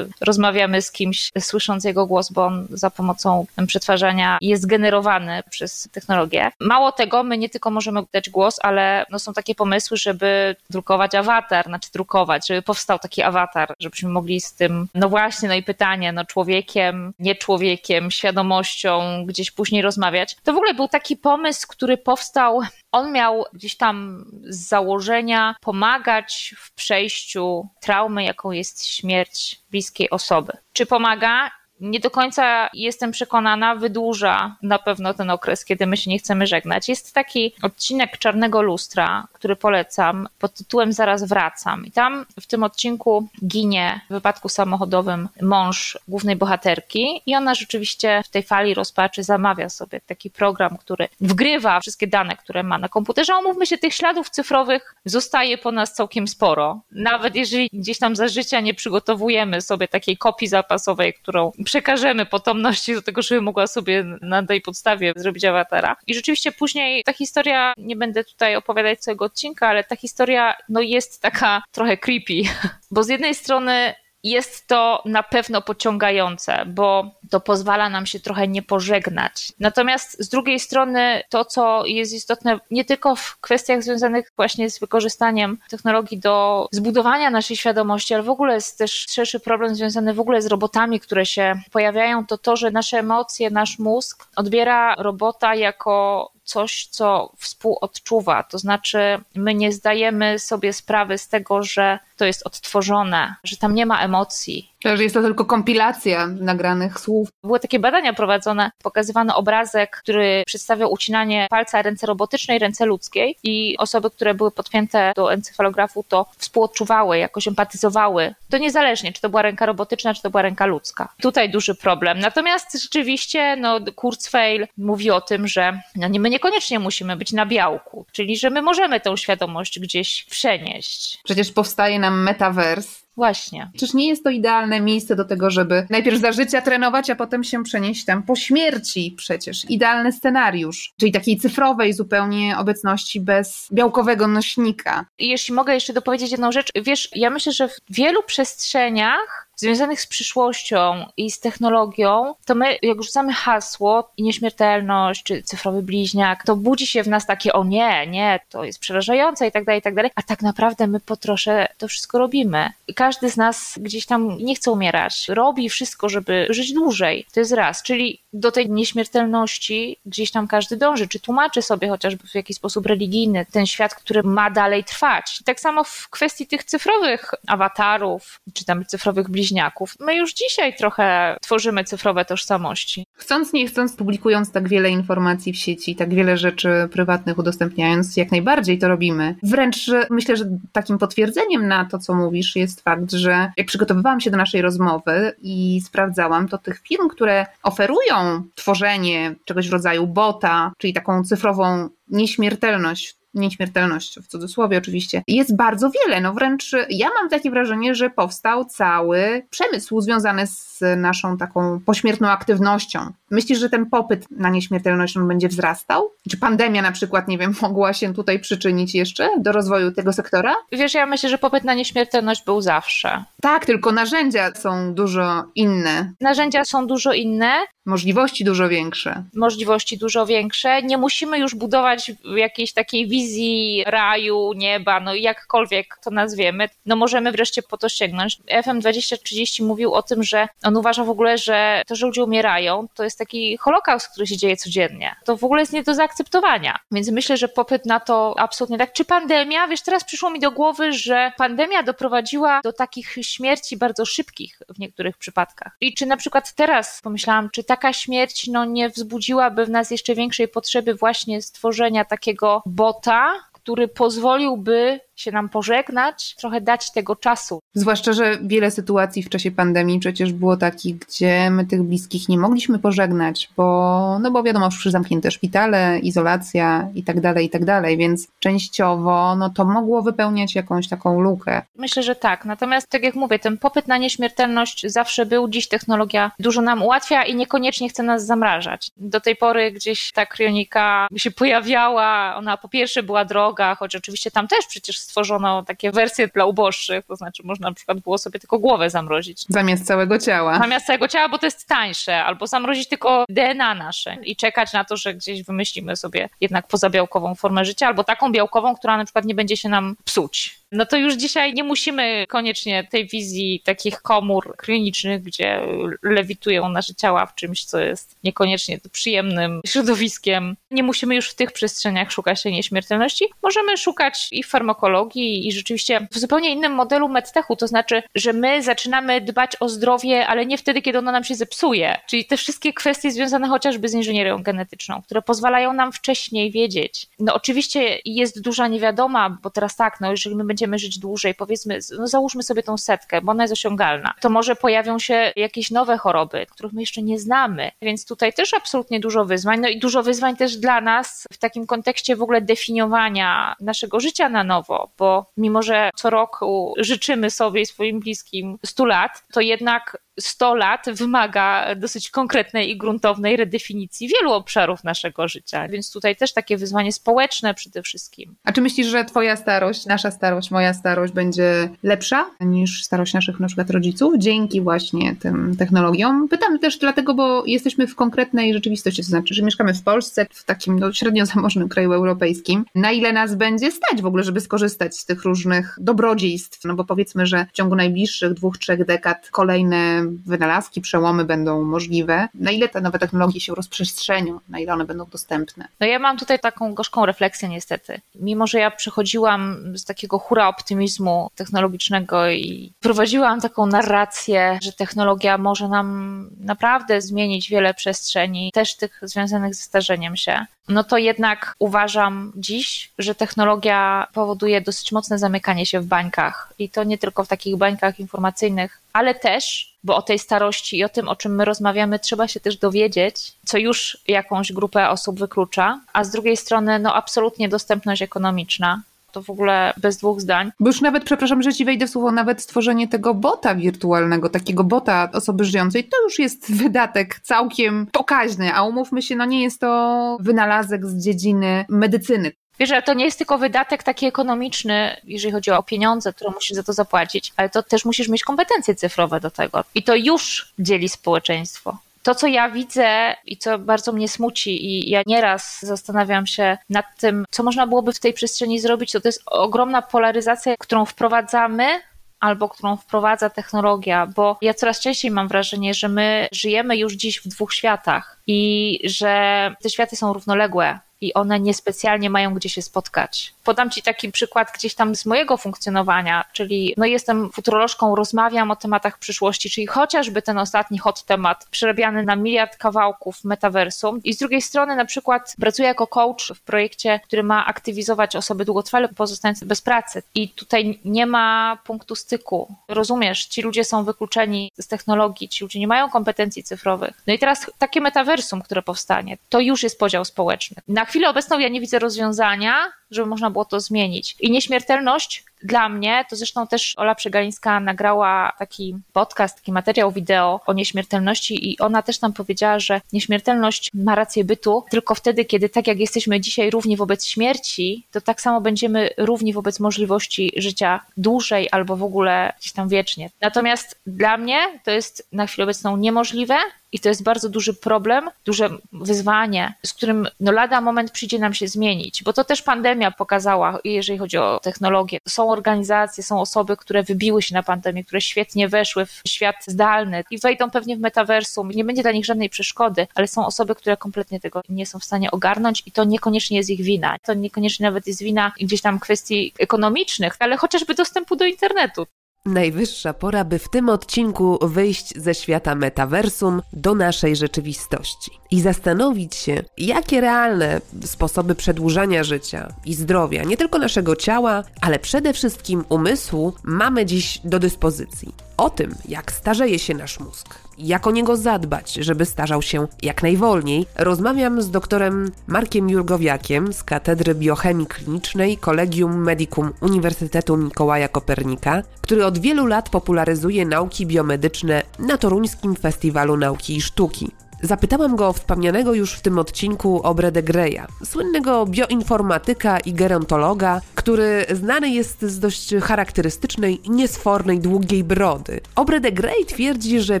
rozmawiamy z kimś, słysząc jego głos, bo on za pomocą przetwarzania jest generowany przez technologię. Mało tego, my nie tylko możemy dać głos, ale no są takie pomysły, żeby drukować awatar, znaczy drukować, żeby powstał taki awatar, żebyśmy mogli z tym, no właśnie, no i pytanie, no człowiekiem, nie człowiekiem, świadomością gdzieś później rozmawiać. To w ogóle był taki pomysł, który powstał on miał gdzieś tam z założenia pomagać w przejściu traumy, jaką jest śmierć bliskiej osoby. Czy pomaga? Nie do końca jestem przekonana, wydłuża na pewno ten okres, kiedy my się nie chcemy żegnać. Jest taki odcinek Czarnego Lustra, który polecam, pod tytułem Zaraz wracam. I tam w tym odcinku ginie w wypadku samochodowym mąż głównej bohaterki i ona rzeczywiście w tej fali rozpaczy zamawia sobie taki program, który wgrywa wszystkie dane, które ma na komputerze. Omówmy się, tych śladów cyfrowych zostaje po nas całkiem sporo. Nawet jeżeli gdzieś tam za życia nie przygotowujemy sobie takiej kopii zapasowej, którą przekażemy potomności do tego, żeby mogła sobie na tej podstawie zrobić awatara. I rzeczywiście później ta historia, nie będę tutaj opowiadać całego odcinka, ale ta historia no jest taka trochę creepy, bo z jednej strony jest to na pewno pociągające, bo to pozwala nam się trochę nie pożegnać. Natomiast z drugiej strony to, co jest istotne nie tylko w kwestiach związanych właśnie z wykorzystaniem technologii do zbudowania naszej świadomości, ale w ogóle jest też szerszy problem związany w ogóle z robotami, które się pojawiają, to to, że nasze emocje, nasz mózg odbiera robota jako coś, co współodczuwa. To znaczy, my nie zdajemy sobie sprawy z tego, że to jest odtworzone, że tam nie ma emocji, że jest to tylko kompilacja nagranych słów. Były takie badania prowadzone, pokazywano obrazek, który przedstawiał ucinanie palca ręce robotycznej, ręce ludzkiej i osoby, które były podpięte do encefalografu, to współodczuwały, jakoś empatyzowały. To niezależnie, czy to była ręka robotyczna, czy to była ręka ludzka. Tutaj duży problem. Natomiast rzeczywiście, no, Kurzweil mówi o tym, że no, my niekoniecznie musimy być na białku, czyli że my możemy tę świadomość gdzieś przenieść. Przecież powstaje nam metavers, Właśnie. Czyż nie jest to idealne miejsce do tego, żeby najpierw za życia trenować, a potem się przenieść tam po śmierci przecież. Idealny scenariusz, czyli takiej cyfrowej zupełnie obecności bez białkowego nośnika. Jeśli mogę jeszcze dopowiedzieć jedną rzecz, wiesz, ja myślę, że w wielu przestrzeniach związanych z przyszłością i z technologią, to my, jak rzucamy hasło i nieśmiertelność, czy cyfrowy bliźniak, to budzi się w nas takie, o nie, nie, to jest przerażające i tak dalej, i tak dalej, a tak naprawdę my po trosze to wszystko robimy. Każdy z nas gdzieś tam nie chce umierać, robi wszystko, żeby żyć dłużej. To jest raz, czyli do tej nieśmiertelności gdzieś tam każdy dąży, czy tłumaczy sobie chociażby w jakiś sposób religijny ten świat, który ma dalej trwać. Tak samo w kwestii tych cyfrowych awatarów, czy tam cyfrowych bliźniaków, bliźniaków. My już dzisiaj trochę tworzymy cyfrowe tożsamości. Chcąc, nie chcąc, publikując tak wiele informacji w sieci, tak wiele rzeczy prywatnych udostępniając, jak najbardziej to robimy. Wręcz myślę, że takim potwierdzeniem na to, co mówisz, jest fakt, że jak przygotowywałam się do naszej rozmowy i sprawdzałam, to tych firm, które oferują tworzenie czegoś w rodzaju bota, czyli taką cyfrową nieśmiertelność nieśmiertelność w cudzysłowie oczywiście, jest bardzo wiele. No wręcz ja mam takie wrażenie, że powstał cały przemysł związany z naszą taką pośmiertną aktywnością. Myślisz, że ten popyt na nieśmiertelność on będzie wzrastał? Czy pandemia na przykład, nie wiem, mogła się tutaj przyczynić jeszcze do rozwoju tego sektora? Wiesz, ja myślę, że popyt na nieśmiertelność był zawsze. Tak, tylko narzędzia są dużo inne. Narzędzia są dużo inne. Możliwości dużo większe. Możliwości dużo większe. Nie musimy już budować jakiejś takiej wizji raju, nieba, no jakkolwiek to nazwiemy. No możemy wreszcie po to sięgnąć. FM 2030 mówił o tym, że on uważa w ogóle, że to, że ludzie umierają, to jest taki holokaust, który się dzieje codziennie. To w ogóle jest nie do zaakceptowania. Więc myślę, że popyt na to absolutnie tak. Czy pandemia? Wiesz, teraz przyszło mi do głowy, że pandemia doprowadziła do takich śmierci bardzo szybkich w niektórych przypadkach. I czy na przykład teraz pomyślałam, czy taka śmierć no, nie wzbudziłaby w nas jeszcze większej potrzeby właśnie stworzenia takiego bota, który pozwoliłby się nam pożegnać, trochę dać tego czasu. Zwłaszcza, że wiele sytuacji w czasie pandemii przecież było takich, gdzie my tych bliskich nie mogliśmy pożegnać, bo, no bo wiadomo, już zamknięte szpitale, izolacja i tak dalej, i tak dalej, więc częściowo no to mogło wypełniać jakąś taką lukę. Myślę, że tak. Natomiast tak jak mówię, ten popyt na nieśmiertelność zawsze był. Dziś technologia dużo nam ułatwia i niekoniecznie chce nas zamrażać. Do tej pory gdzieś ta krionika się pojawiała. Ona po pierwsze była droga, choć oczywiście tam też przecież stworzono takie wersje dla uboższych, to znaczy można na przykład było sobie tylko głowę zamrozić. Zamiast całego ciała. Zamiast całego ciała, bo to jest tańsze, albo zamrozić tylko DNA nasze i czekać na to, że gdzieś wymyślimy sobie jednak pozabiałkową formę życia, albo taką białkową, która na przykład nie będzie się nam psuć. No to już dzisiaj nie musimy koniecznie tej wizji takich komór klinicznych, gdzie lewitują nasze ciała w czymś, co jest niekoniecznie przyjemnym środowiskiem. Nie musimy już w tych przestrzeniach szukać tej nieśmiertelności. Możemy szukać i farmakologii, i rzeczywiście w zupełnie innym modelu medtechu, to znaczy, że my zaczynamy dbać o zdrowie, ale nie wtedy, kiedy ono nam się zepsuje. Czyli te wszystkie kwestie związane chociażby z inżynierią genetyczną, które pozwalają nam wcześniej wiedzieć. No oczywiście jest duża niewiadoma, bo teraz tak, no jeżeli my będziemy żyć dłużej, powiedzmy, no załóżmy sobie tą setkę, bo ona jest osiągalna, to może pojawią się jakieś nowe choroby, których my jeszcze nie znamy, więc tutaj też absolutnie dużo wyzwań, no i dużo wyzwań też dla nas w takim kontekście w ogóle definiowania naszego życia na nowo, bo mimo, że co roku życzymy sobie i swoim bliskim 100 lat, to jednak 100 lat wymaga dosyć konkretnej i gruntownej redefinicji wielu obszarów naszego życia, więc tutaj też takie wyzwanie społeczne przede wszystkim. A czy myślisz, że twoja starość, nasza starość, moja starość będzie lepsza niż starość naszych na przykład rodziców dzięki właśnie tym technologiom? Pytam też dlatego, bo jesteśmy w konkretnej rzeczywistości, to znaczy, że mieszkamy w Polsce, w takim no, średnio zamożnym kraju europejskim. Na ile nas będzie stać w ogóle, żeby skorzystać z tych różnych dobrodziejstw? No bo powiedzmy, że w ciągu najbliższych dwóch, trzech dekad kolejne wynalazki, przełomy będą możliwe, na ile te nowe technologie się rozprzestrzenią, na ile one będą dostępne. No ja mam tutaj taką gorzką refleksję niestety. Mimo, że ja przechodziłam z takiego hura optymizmu technologicznego i prowadziłam taką narrację, że technologia może nam naprawdę zmienić wiele przestrzeni, też tych związanych ze starzeniem się, no to jednak uważam dziś, że technologia powoduje dosyć mocne zamykanie się w bańkach. I to nie tylko w takich bańkach informacyjnych, ale też, bo o tej starości i o tym, o czym my rozmawiamy, trzeba się też dowiedzieć, co już jakąś grupę osób wyklucza, a z drugiej strony, no absolutnie dostępność ekonomiczna to w ogóle bez dwóch zdań. Bo już nawet, przepraszam, że ci wejdę w słowo, nawet stworzenie tego bota wirtualnego, takiego bota osoby żyjącej, to już jest wydatek całkiem pokaźny, a umówmy się, no nie jest to wynalazek z dziedziny medycyny. Wiesz, że to nie jest tylko wydatek taki ekonomiczny, jeżeli chodzi o pieniądze, które musisz za to zapłacić, ale to też musisz mieć kompetencje cyfrowe do tego. I to już dzieli społeczeństwo to, co ja widzę i co bardzo mnie smuci, i ja nieraz zastanawiam się nad tym, co można byłoby w tej przestrzeni zrobić, to to jest ogromna polaryzacja, którą wprowadzamy albo którą wprowadza technologia, bo ja coraz częściej mam wrażenie, że my żyjemy już dziś w dwóch światach i że te światy są równoległe i one niespecjalnie mają gdzie się spotkać. Podam Ci taki przykład gdzieś tam z mojego funkcjonowania, czyli no jestem futurolożką, rozmawiam o tematach przyszłości, czyli chociażby ten ostatni hot temat, przerabiany na miliard kawałków metaversum i z drugiej strony na przykład pracuję jako coach w projekcie, który ma aktywizować osoby długotrwale pozostające bez pracy i tutaj nie ma punktu styku. Rozumiesz, ci ludzie są wykluczeni z technologii, ci ludzie nie mają kompetencji cyfrowych. No i teraz takie metaversum, które powstanie, to już jest podział społeczny. Na chwilę obecną ja nie widzę rozwiązania, żeby można było to zmienić. I nieśmiertelność dla mnie, to zresztą też Ola Przegalińska nagrała taki podcast, taki materiał wideo o nieśmiertelności i ona też nam powiedziała, że nieśmiertelność ma rację bytu tylko wtedy, kiedy tak jak jesteśmy dzisiaj równi wobec śmierci, to tak samo będziemy równi wobec możliwości życia dłużej albo w ogóle gdzieś tam wiecznie. Natomiast dla mnie to jest na chwilę obecną niemożliwe, i to jest bardzo duży problem, duże wyzwanie, z którym no lada moment przyjdzie nam się zmienić, bo to też pandemia pokazała, jeżeli chodzi o technologię. Są organizacje, są osoby, które wybiły się na pandemię, które świetnie weszły w świat zdalny i wejdą pewnie w metaversum. Nie będzie dla nich żadnej przeszkody, ale są osoby, które kompletnie tego nie są w stanie ogarnąć i to niekoniecznie jest ich wina. To niekoniecznie nawet jest wina gdzieś tam kwestii ekonomicznych, ale chociażby dostępu do internetu. Najwyższa pora, by w tym odcinku wyjść ze świata metaversum do naszej rzeczywistości i zastanowić się, jakie realne sposoby przedłużania życia i zdrowia, nie tylko naszego ciała, ale przede wszystkim umysłu, mamy dziś do dyspozycji. O tym, jak starzeje się nasz mózg, jak o niego zadbać, żeby starzał się jak najwolniej, rozmawiam z doktorem Markiem Jurgowiakiem z Katedry Biochemii Klinicznej Collegium Medicum Uniwersytetu Mikołaja Kopernika, który od wielu lat popularyzuje nauki biomedyczne na Toruńskim Festiwalu Nauki i Sztuki. Zapytałam go o wspomnianego już w tym odcinku o Brede Greya, słynnego bioinformatyka i gerontologa, który znany jest z dość charakterystycznej, niesfornej, długiej brody. Obrede Grey twierdzi, że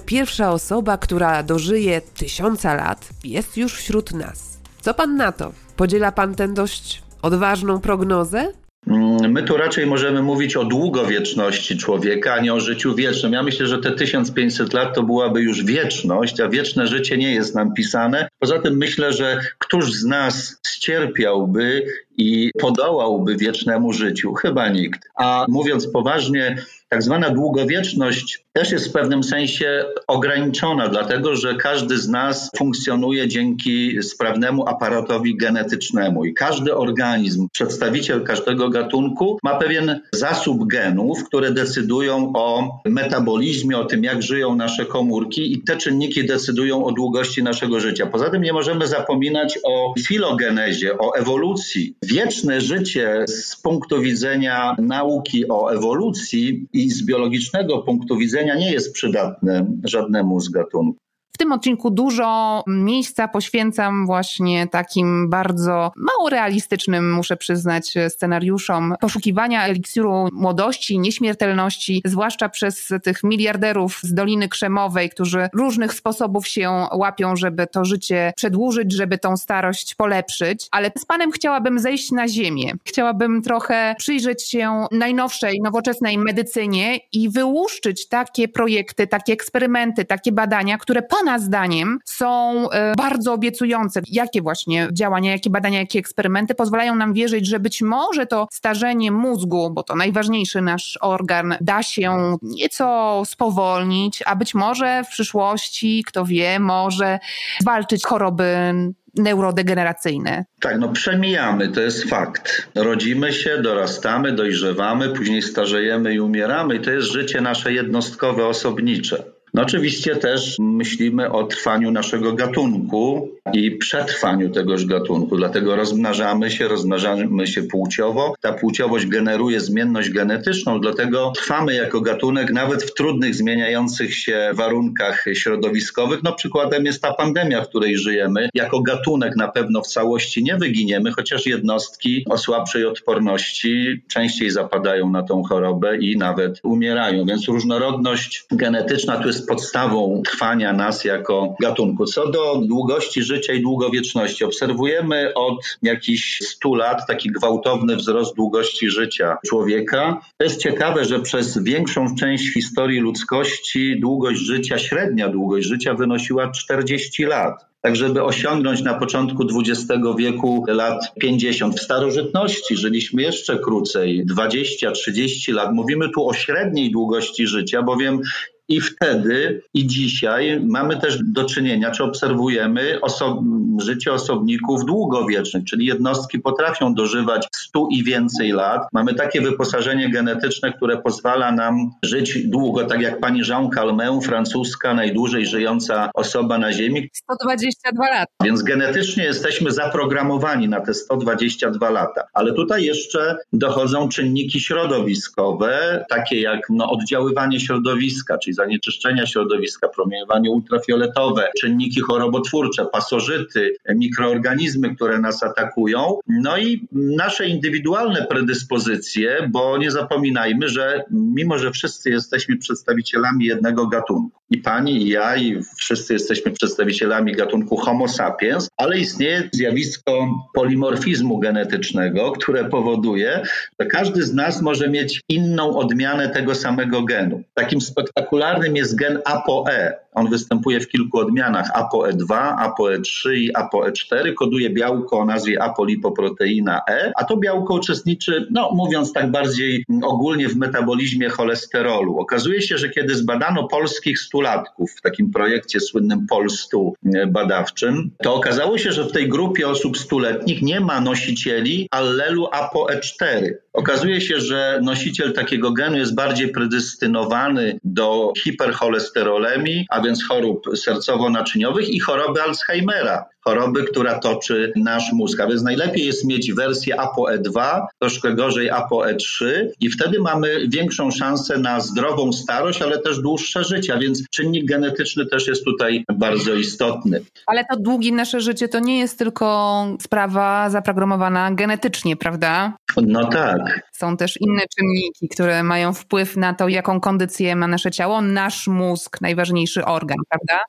pierwsza osoba, która dożyje tysiąca lat, jest już wśród nas. Co pan na to? Podziela pan tę dość odważną prognozę? Mm, my tu raczej możemy mówić o długowieczności człowieka, a nie o życiu wiecznym. Ja myślę, że te 1500 lat to byłaby już wieczność, a wieczne życie nie jest nam pisane. Poza tym myślę, że któż z nas ścierpiałby i podołałby wiecznemu życiu? Chyba nikt. A mówiąc poważnie, tak zwana długowieczność też jest w pewnym sensie ograniczona, dlatego że każdy z nas funkcjonuje dzięki sprawnemu aparatowi genetycznemu i każdy organizm, przedstawiciel każdego gatunku ma pewien zasób genów, które decydują o metabolizmie, o tym, jak żyją nasze komórki i te czynniki decydują o długości naszego życia. Poza tym nie możemy zapominać o filogenezie, o ewolucji. Wieczne życie z punktu widzenia nauki o ewolucji i z biologicznego punktu widzenia nie jest przydatne żadnemu z gatunków. W tym odcinku dużo miejsca poświęcam właśnie takim bardzo mało realistycznym, muszę przyznać, scenariuszom poszukiwania eliksiru młodości, nieśmiertelności, zwłaszcza przez tych miliarderów z Doliny Krzemowej, którzy różnych sposobów się łapią, żeby to życie przedłużyć, żeby tą starość polepszyć. Ale z panem chciałabym zejść na ziemię. Chciałabym trochę przyjrzeć się najnowszej, nowoczesnej medycynie i wyłuszczyć takie projekty, takie eksperymenty, takie badania, które Pana zdaniem są e, bardzo obiecujące? Jakie właśnie działania, jakie badania, jakie eksperymenty pozwalają nam wierzyć, że być może to starzenie mózgu, bo to najważniejszy nasz organ, da się nieco spowolnić, a być może w przyszłości, kto wie, może zwalczyć choroby neurodegeneracyjne. Tak, no przemijamy, to jest fakt. Rodzimy się, dorastamy, dojrzewamy, później starzejemy i umieramy i to jest życie nasze jednostkowe, osobnicze. No oczywiście też myślimy o trwaniu naszego gatunku i przetrwaniu tegoż gatunku, dlatego rozmnażamy się, rozmnażamy się płciowo. Ta płciowość generuje zmienność genetyczną, dlatego trwamy jako gatunek nawet w trudnych, zmieniających się warunkach środowiskowych. No przykładem jest ta pandemia, w której żyjemy. Jako gatunek na pewno w całości nie wyginiemy, chociaż jednostki o słabszej odporności częściej zapadają na tą chorobę i nawet umierają. Więc różnorodność genetyczna tu jest podstawą trwania nas jako gatunku. Co do długości życia i długowieczności, obserwujemy od jakichś 100 lat taki gwałtowny wzrost długości życia człowieka. To jest ciekawe, że przez większą część historii ludzkości długość życia, średnia długość życia wynosiła 40 lat tak żeby osiągnąć na początku XX wieku lat 50. W starożytności żyliśmy jeszcze krócej, 20-30 lat. Mówimy tu o średniej długości życia, bowiem i wtedy i dzisiaj mamy też do czynienia, czy obserwujemy oso życie osobników długowiecznych, czyli jednostki potrafią dożywać 100 i więcej lat. Mamy takie wyposażenie genetyczne, które pozwala nam żyć długo, tak jak pani Jean Calment, francuska, najdłużej żyjąca osoba na Ziemi. 122 lata. Więc genetycznie jesteśmy zaprogramowani na te 122 lata. Ale tutaj jeszcze dochodzą czynniki środowiskowe, takie jak no, oddziaływanie środowiska, czyli zanieczyszczenia środowiska, promieniowanie ultrafioletowe, czynniki chorobotwórcze, pasożyty, mikroorganizmy, które nas atakują. No i nasze indywidualne predyspozycje, bo nie zapominajmy, że mimo, że wszyscy jesteśmy przedstawicielami jednego gatunku, i pani, i ja, i wszyscy jesteśmy przedstawicielami gatunku Homo sapiens, ale istnieje zjawisko polimorfizmu genetycznego, które powoduje, że każdy z nas może mieć inną odmianę tego samego genu. Takim spektakularnym popularnym jest gen ApoE. On występuje w kilku odmianach ApoE2, ApoE3 i ApoE4. Koduje białko o nazwie apolipoproteina E, a to białko uczestniczy, no mówiąc tak bardziej ogólnie, w metabolizmie cholesterolu. Okazuje się, że kiedy zbadano polskich stulatków w takim projekcie słynnym Polstu badawczym, to okazało się, że w tej grupie osób stuletnich nie ma nosicieli allelu ApoE4. Okazuje się, że nosiciel takiego genu jest bardziej predystynowany do hipercholesterolemii, a więc chorób sercowo-naczyniowych i choroby Alzheimera choroby, która toczy nasz mózg. A więc najlepiej jest mieć wersję ApoE2, troszkę gorzej ApoE3 i wtedy mamy większą szansę na zdrową starość, ale też dłuższe życie, a więc czynnik genetyczny też jest tutaj bardzo istotny. Ale to długie nasze życie to nie jest tylko sprawa zaprogramowana genetycznie, prawda? No tak. Są też inne czynniki, które mają wpływ na to, jaką kondycję ma nasze ciało, nasz mózg, najważniejszy organ, prawda?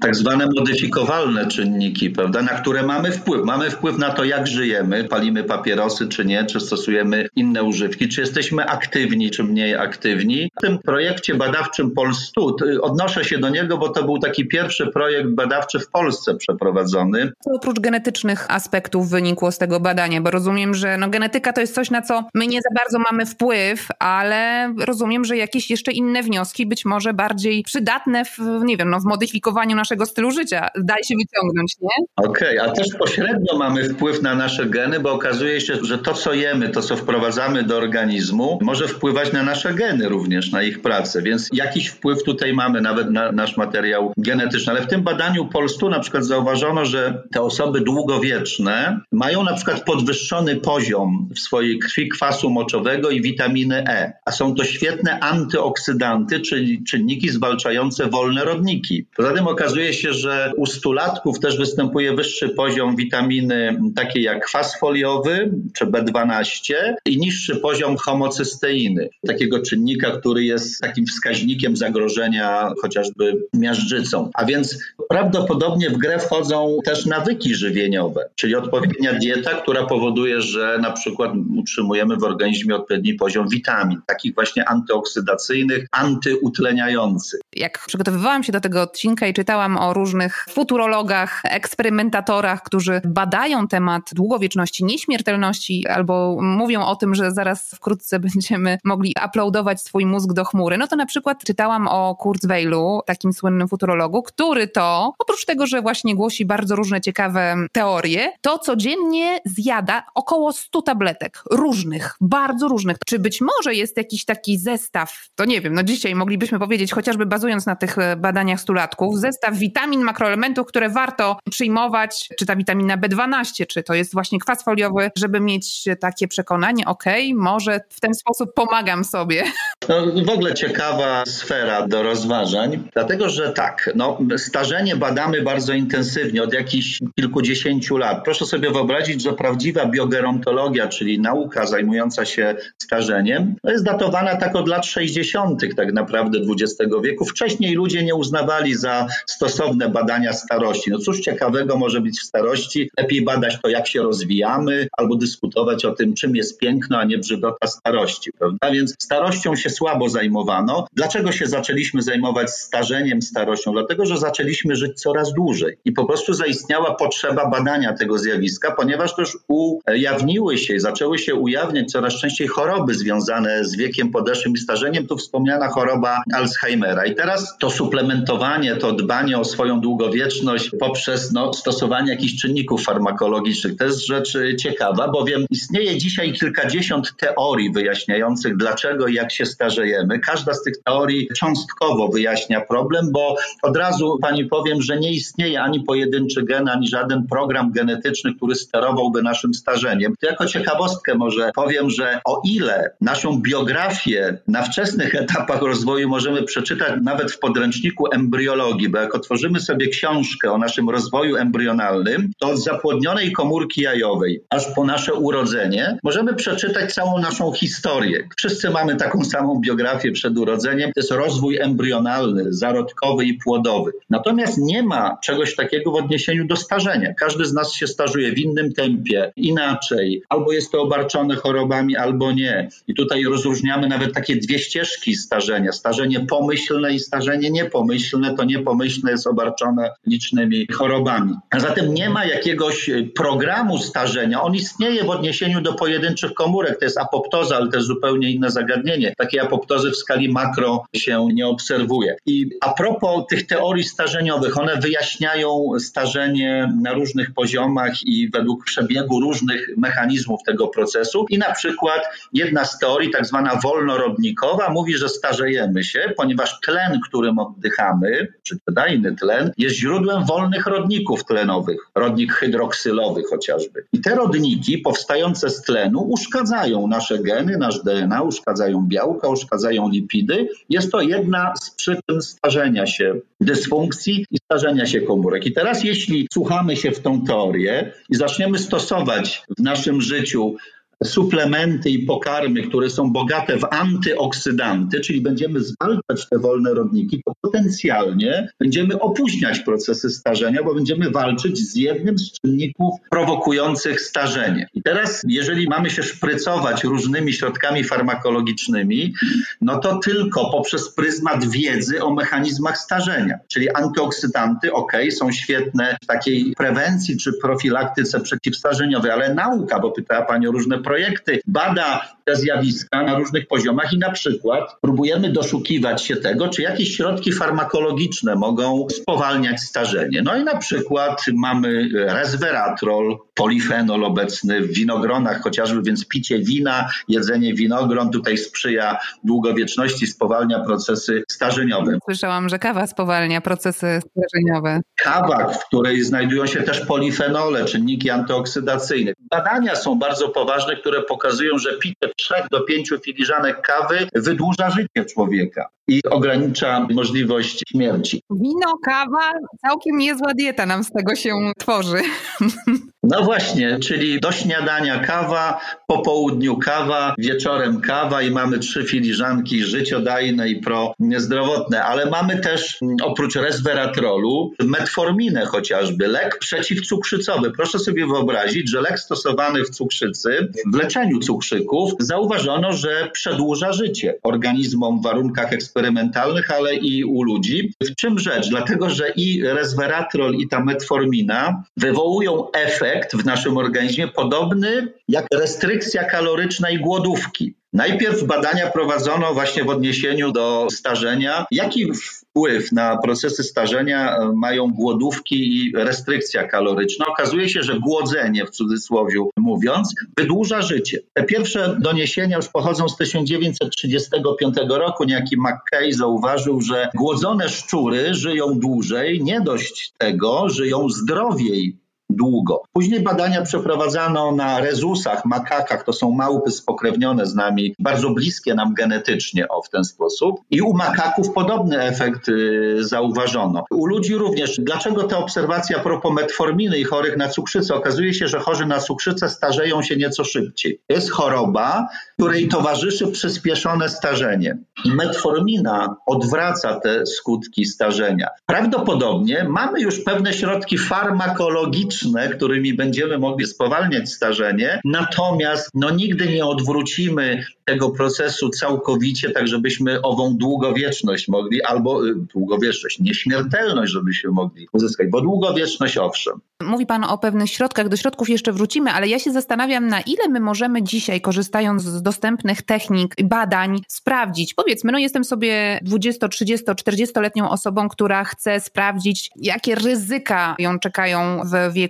Tak zwane modyfikowalne czynniki, prawda, na które mamy wpływ. Mamy wpływ na to, jak żyjemy, palimy papierosy czy nie, czy stosujemy inne używki, czy jesteśmy aktywni, czy mniej aktywni. W tym projekcie badawczym Polstud odnoszę się do niego, bo to był taki pierwszy projekt badawczy w Polsce przeprowadzony. Oprócz genetycznych aspektów wynikło z tego badania? Bo rozumiem, że no, genetyka to jest coś, na co my nie za bardzo mamy wpływ, ale rozumiem, że jakieś jeszcze inne wnioski, być może bardziej przydatne w, nie wiem, no, w modyfikowaniu naszego stylu życia. Daj się wyciągnąć, nie? Okej, okay, a też pośrednio mamy wpływ na nasze geny, bo okazuje się, że to, co jemy, to, co wprowadzamy do organizmu, może wpływać na nasze geny również, na ich pracę, więc jakiś wpływ tutaj mamy nawet na nasz materiał genetyczny. Ale w tym badaniu Polstu na przykład zauważono, że te osoby długowieczne mają na przykład podwyższony poziom w swojej krwi kwasu moczowego i witaminy E, a są to świetne antyoksydanty, czyli czynniki zwalczające wolne rodniki. Poza tym okazuje okazuje się, że u stulatków też występuje wyższy poziom witaminy takiej jak kwas foliowy czy B12 i niższy poziom homocysteiny, takiego czynnika, który jest takim wskaźnikiem zagrożenia chociażby miażdżycą. A więc prawdopodobnie w grę wchodzą też nawyki żywieniowe, czyli odpowiednia dieta, która powoduje, że na przykład utrzymujemy w organizmie odpowiedni poziom witamin, takich właśnie antyoksydacyjnych, antyutleniających. Jak przygotowywałam się do tego odcinka i czytałam czytałam o różnych futurologach, eksperymentatorach, którzy badają temat długowieczności, nieśmiertelności albo mówią o tym, że zaraz wkrótce będziemy mogli uploadować swój mózg do chmury. No to na przykład czytałam o Kurzweilu, takim słynnym futurologu, który to, oprócz tego, że właśnie głosi bardzo różne ciekawe teorie, to codziennie zjada około 100 tabletek różnych, bardzo różnych. Czy być może jest jakiś taki zestaw, to nie wiem, no dzisiaj moglibyśmy powiedzieć, chociażby bazując na tych badaniach stulatków, zestaw witamin, makroelementów, które warto przyjmować, czy ta witamina B12, czy to jest właśnie kwas foliowy, żeby mieć takie przekonanie, ok, może w ten sposób pomagam sobie. No, w ogóle ciekawa sfera do rozważań, dlatego że tak, no, starzenie badamy bardzo intensywnie od jakichś kilkudziesięciu lat. Proszę sobie wyobrazić, że prawdziwa biogerontologia, czyli nauka zajmująca się starzeniem, to jest datowana tak od lat 60. tak naprawdę XX wieku. Wcześniej ludzie nie uznawali za stosowne badania starości. No cóż ciekawego może być w starości? Lepiej badać to, jak się rozwijamy, albo dyskutować o tym, czym jest piękno, a nie brzydota starości, prawda? Więc starością się słabo zajmowano. Dlaczego się zaczęliśmy zajmować starzeniem, starością? Dlatego, że zaczęliśmy żyć coraz dłużej i po prostu zaistniała potrzeba badania tego zjawiska, ponieważ też ujawniły się, zaczęły się ujawniać coraz częściej choroby związane z wiekiem podeszłym i starzeniem. Tu wspomniana choroba Alzheimera. I teraz to suplementowanie, to dbanie o swoją długowieczność poprzez no, stosowanie jakichś czynników farmakologicznych. To jest rzecz ciekawa, bowiem istnieje dzisiaj kilkadziesiąt teorii wyjaśniających, dlaczego i jak się starzejemy. Każda z tych teorii cząstkowo wyjaśnia problem, bo od razu pani powiem, że nie istnieje ani pojedynczy gen, ani żaden program genetyczny, który sterowałby naszym starzeniem. To jako ciekawostkę może powiem, że o ile naszą biografię na wczesnych etapach rozwoju możemy przeczytać nawet w podręczniku embriologii, bo jako tworzymy sobie książkę o naszym rozwoju embrionalnym, to od zapłodnionej komórki jajowej aż po nasze urodzenie możemy przeczytać całą naszą historię. Wszyscy mamy taką samą biografię przed urodzeniem, to jest rozwój embrionalny, zarodkowy i płodowy. Natomiast nie ma czegoś takiego w odniesieniu do starzenia. Każdy z nas się starzuje w innym tempie, inaczej, albo jest to obarczone chorobami, albo nie. I tutaj rozróżniamy nawet takie dwie ścieżki starzenia. Starzenie pomyślne i starzenie niepomyślne. To niepomyślne jest obarczone licznymi chorobami. A zatem nie ma jakiegoś programu starzenia. On istnieje w odniesieniu do pojedynczych komórek. To jest apoptoza, ale to jest zupełnie inne zagadnienie. Takiej apoptozy w skali makro się nie obserwuje. I a propos tych teorii starzeniowych, one wyjaśniają starzenie na różnych poziomach i według przebiegu różnych mechanizmów tego procesu. I na przykład jedna z teorii, tak zwana wolnorodnikowa, mówi, że starzejemy się, ponieważ tlen, którym oddychamy, czy dajny tlen, jest źródłem wolnych rodników tlenowych, rodnik hydroksylowy chociażby. I te rodniki powstające z tlenu uszkadzają nasze geny, nasz DNA, uszkadzają białka, uszkadzają lipidy. Jest to jedna z przyczyn starzenia się dysfunkcji i starzenia się komórek. I teraz, jeśli słuchamy się w tą teorię i zaczniemy stosować w naszym życiu suplementy i pokarmy, które są bogate w antyoksydanty, czyli będziemy zwalczać te wolne rodniki, to potencjalnie będziemy opóźniać procesy starzenia, bo będziemy walczyć z jednym z czynników prowokujących starzenie. I teraz, jeżeli mamy się szprycować różnymi środkami farmakologicznymi, no to tylko poprzez pryzmat wiedzy o mechanizmach starzenia. Czyli antyoksydanty, ok, są świetne w takiej prewencji czy profilaktyce przeciwstarzeniowej, ale nauka, bo pytała Pani o różne projekty, bada te zjawiska na różnych poziomach i na przykład próbujemy doszukiwać się tego, czy jakieś środki farmakologiczne mogą spowalniać starzenie. No i na przykład mamy resveratrol, polifenol obecny w winogronach chociażby, więc picie wina, jedzenie winogron tutaj sprzyja długowieczności, spowalnia procesy starzeniowe. Słyszałam, że kawa spowalnia procesy starzeniowe. Kawa, w której znajdują się też polifenole, czynniki antyoksydacyjne. Badania są bardzo poważne, które pokazują, że picie 3 do 5 filiżanek kawy wydłuża życie człowieka i ogranicza możliwość śmierci. Wino, kawa, całkiem niezła dieta nam z tego się tworzy. No właśnie, czyli do śniadania kawa, po południu kawa, wieczorem kawa i mamy trzy filiżanki życiodajne i prozdrowotne, ale mamy też mm, oprócz resveratrolu metforminę chociażby, lek przeciwcukrzycowy. Proszę sobie wyobrazić, że lek stosowany w cukrzycy, w leczeniu cukrzyków zauważono, że przedłuża życie organizmom w warunkach eksperymentalnych, ale i u ludzi. W czym rzecz? Dlatego, że i resveratrol i ta metformina wywołują efekt w naszym organizmie podobny jak restrykcja kaloryczna i głodówki. Najpierw badania prowadzono właśnie w odniesieniu do starzenia. Jaki wpływ na procesy starzenia mają głodówki i restrykcja kaloryczna? Okazuje się, że głodzenie, w cudzysłowie mówiąc, wydłuża życie. Te pierwsze doniesienia już pochodzą z 1935 roku. Niejaki McKay zauważył, że głodzone szczury żyją dłużej, nie dość tego, żyją zdrowiej długo. Później badania przeprowadzano na rezusach, makakach, to są małpy spokrewnione z nami, bardzo bliskie nam genetycznie o w ten sposób. I u makaków podobny efekt y, zauważono. U ludzi również. Dlaczego ta obserwacja propos metforminy i chorych na cukrzycę? Okazuje się, że chorzy na cukrzycę starzeją się nieco szybciej. Jest choroba, której towarzyszy przyspieszone starzenie. Metformina odwraca te skutki starzenia. Prawdopodobnie mamy już pewne środki farmakologiczne, którymi będziemy mogli spowalniać starzenie, natomiast no, nigdy nie odwrócimy tego procesu całkowicie, tak żebyśmy ową długowieczność mogli, albo y, długowieczność, nieśmiertelność, żebyśmy mogli uzyskać, bo długowieczność owszem. Mówi Pan o pewnych środkach, do środków jeszcze wrócimy, ale ja się zastanawiam, na ile my możemy dzisiaj, korzystając z dostępnych technik, badań, sprawdzić. Powiedzmy, no jestem sobie 20, 30, 40-letnią osobą, która chce sprawdzić, jakie ryzyka ją czekają w wieku,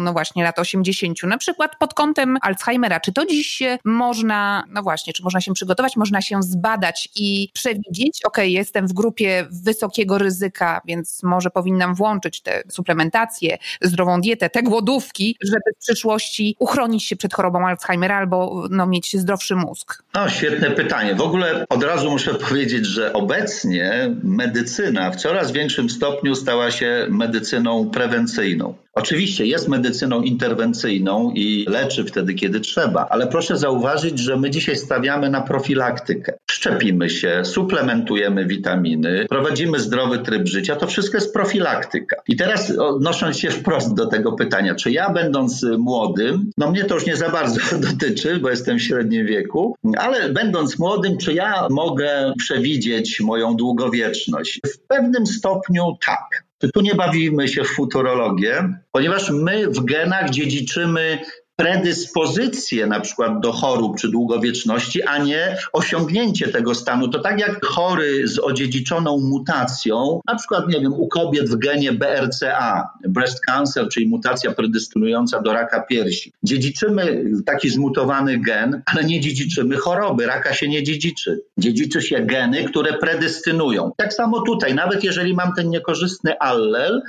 no właśnie, lat 80, na przykład pod kątem Alzheimera. Czy to dziś można, no właśnie, czy można się przygotować, można się zbadać i przewidzieć, ok, jestem w grupie wysokiego ryzyka, więc może powinnam włączyć tę suplementację, zdrową dietę, te głodówki, żeby w przyszłości uchronić się przed chorobą Alzheimera albo no, mieć zdrowszy mózg? No, świetne pytanie. W ogóle od razu muszę powiedzieć, że obecnie medycyna w coraz większym stopniu stała się medycyną prewencyjną. Oczywiście jest medycyną interwencyjną i leczy wtedy, kiedy trzeba, ale proszę zauważyć, że my dzisiaj stawiamy na profilaktykę. szczepimy się, suplementujemy witaminy, prowadzimy zdrowy tryb życia, to wszystko jest profilaktyka. I teraz odnosząc się wprost do tego pytania, czy ja będąc młodym, no mnie to już nie za bardzo dotyczy, bo jestem w średnim wieku, ale będąc młodym, czy ja mogę przewidzieć moją długowieczność? W pewnym stopniu tak. Tu nie bawimy się w futurologię, ponieważ my w genach dziedziczymy predyspozycje na przykład do chorób czy długowieczności, a nie osiągnięcie tego stanu. To tak jak chory z odziedziczoną mutacją, na przykład, nie wiem, u kobiet w genie BRCA, breast cancer, czyli mutacja predystynująca do raka piersi. Dziedziczymy taki zmutowany gen, ale nie dziedziczymy choroby. Raka się nie dziedziczy. Dziedziczy się geny, które predystynują. Tak samo tutaj, nawet jeżeli mam ten niekorzystny allel,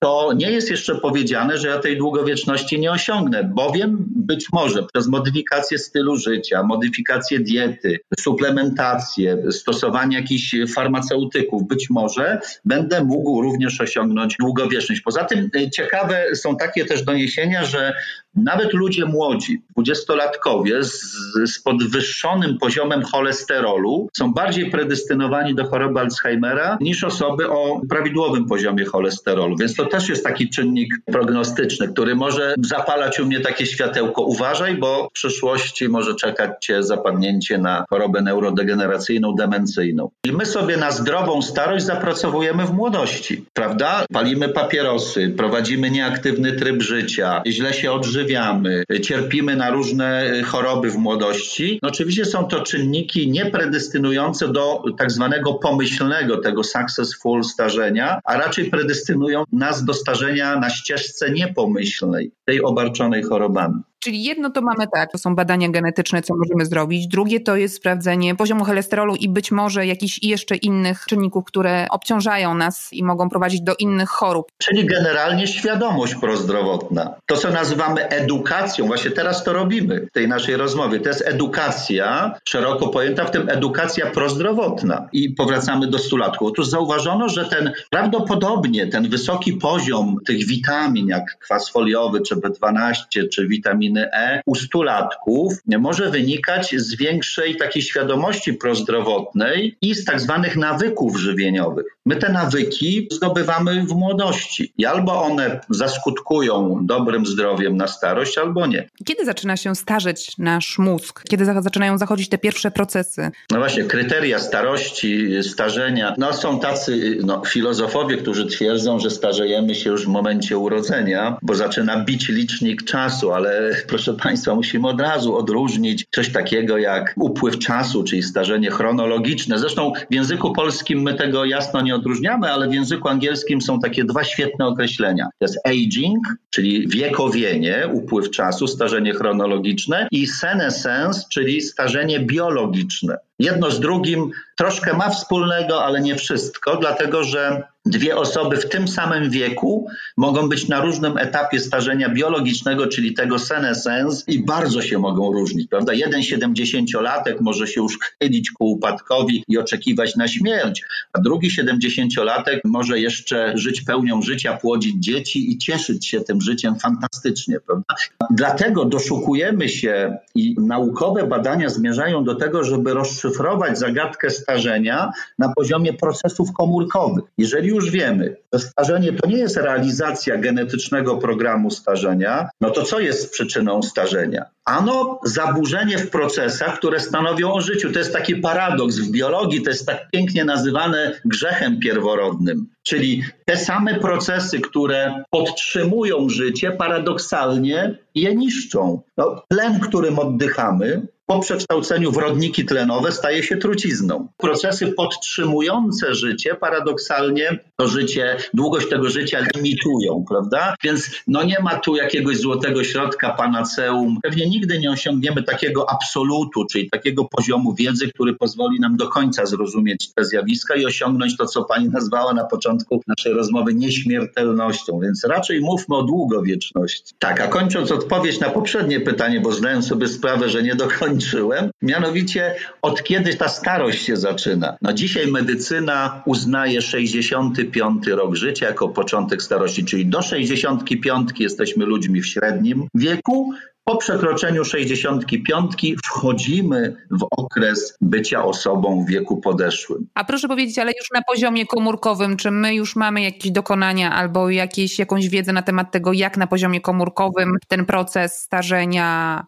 to nie jest jeszcze powiedziane, że ja tej długowieczności nie osiągnę, bowiem być może przez modyfikację stylu życia, modyfikację diety, suplementację, stosowanie jakichś farmaceutyków, być może będę mógł również osiągnąć długowieczność. Poza tym e, ciekawe są takie też doniesienia, że nawet ludzie młodzi, dwudziestolatkowie z, z podwyższonym poziomem cholesterolu są bardziej predystynowani do choroby Alzheimera niż osoby o prawidłowym poziomie cholesterolu. Więc to też jest taki czynnik prognostyczny, który może zapalać u mnie takie światełko. Uważaj, bo w przyszłości może czekać cię zapadnięcie na chorobę neurodegeneracyjną, demencyjną. I my sobie na zdrową starość zapracowujemy w młodości, prawda? Palimy papierosy, prowadzimy nieaktywny tryb życia, źle się odżywiamy, cierpimy na różne choroby w młodości, no oczywiście są to czynniki niepredystynujące do tak zwanego pomyślnego, tego successful starzenia, a raczej predystynują nas do starzenia na ścieżce niepomyślnej, tej obarczonej chorobami. um, Czyli jedno to mamy tak, to są badania genetyczne, co możemy zrobić. Drugie to jest sprawdzenie poziomu cholesterolu i być może jakichś jeszcze innych czynników, które obciążają nas i mogą prowadzić do innych chorób. Czyli generalnie świadomość prozdrowotna. To, co nazywamy edukacją, właśnie teraz to robimy w tej naszej rozmowie. To jest edukacja szeroko pojęta, w tym edukacja prozdrowotna. I powracamy do stulatków. Otóż zauważono, że ten prawdopodobnie ten wysoki poziom tych witamin, jak kwas foliowy, czy B12, czy witaminy witaminy E u stulatków może wynikać z większej takiej świadomości prozdrowotnej i z tak zwanych nawyków żywieniowych. My te nawyki zdobywamy w młodości i albo one zaskutkują dobrym zdrowiem na starość, albo nie. Kiedy zaczyna się starzeć nasz mózg? Kiedy zaczynają zachodzić te pierwsze procesy? No właśnie, kryteria starości, starzenia. No są tacy no, filozofowie, którzy twierdzą, że starzejemy się już w momencie urodzenia, bo zaczyna bić licznik czasu, ale proszę Państwa, musimy od razu odróżnić coś takiego jak upływ czasu, czyli starzenie chronologiczne. Zresztą w języku polskim my tego jasno nie odróżniamy, ale w języku angielskim są takie dwa świetne określenia. To jest aging, czyli wiekowienie, upływ czasu, starzenie chronologiczne i senescence, czyli starzenie biologiczne. Jedno z drugim troszkę ma wspólnego, ale nie wszystko, dlatego że dwie osoby w tym samym wieku mogą być na różnym etapie starzenia biologicznego, czyli tego senescence i bardzo się mogą różnić, prawda? Jeden 70-latek może się już chylić ku upadkowi i oczekiwać na śmierć, a drugi 70-latek może jeszcze żyć pełnią życia, płodzić dzieci i cieszyć się tym życiem fantastycznie, prawda? Dlatego doszukujemy się i naukowe badania zmierzają do tego, żeby rozszyfrować zagadkę starzenia na poziomie procesów komórkowych. Jeżeli już wiemy, że starzenie to nie jest realizacja genetycznego programu starzenia, no to co jest przyczyną starzenia? Ano zaburzenie w procesach, które stanowią o życiu. To jest taki paradoks w biologii, to jest tak pięknie nazywane grzechem pierworodnym. Czyli te same procesy, które podtrzymują życie, paradoksalnie je niszczą. No, tlen, którym oddychamy, po przekształceniu w rodniki tlenowe staje się trucizną. Procesy podtrzymujące życie paradoksalnie to życie, długość tego życia limitują, prawda? Więc no nie ma tu jakiegoś złotego środka, panaceum. Pewnie nigdy nie osiągniemy takiego absolutu, czyli takiego poziomu wiedzy, który pozwoli nam do końca zrozumieć te zjawiska i osiągnąć to, co pani nazwała na początku naszej rozmowy nieśmiertelnością. Więc raczej mówmy o długowieczności. Tak, a kończąc odpowiedź na poprzednie pytanie, bo zdałem sobie sprawę, że nie do końca skończyłem. Mianowicie od kiedy ta starość się zaczyna? No dzisiaj medycyna uznaje 65 rok życia jako początek starości, czyli do 65 jesteśmy ludźmi w średnim wieku, Po przekroczeniu 65 wchodzimy w okres bycia osobą w wieku podeszłym. A proszę powiedzieć, ale już na poziomie komórkowym, czy my już mamy jakieś dokonania albo jakieś, jakąś wiedzę na temat tego, jak na poziomie komórkowym ten proces starzenia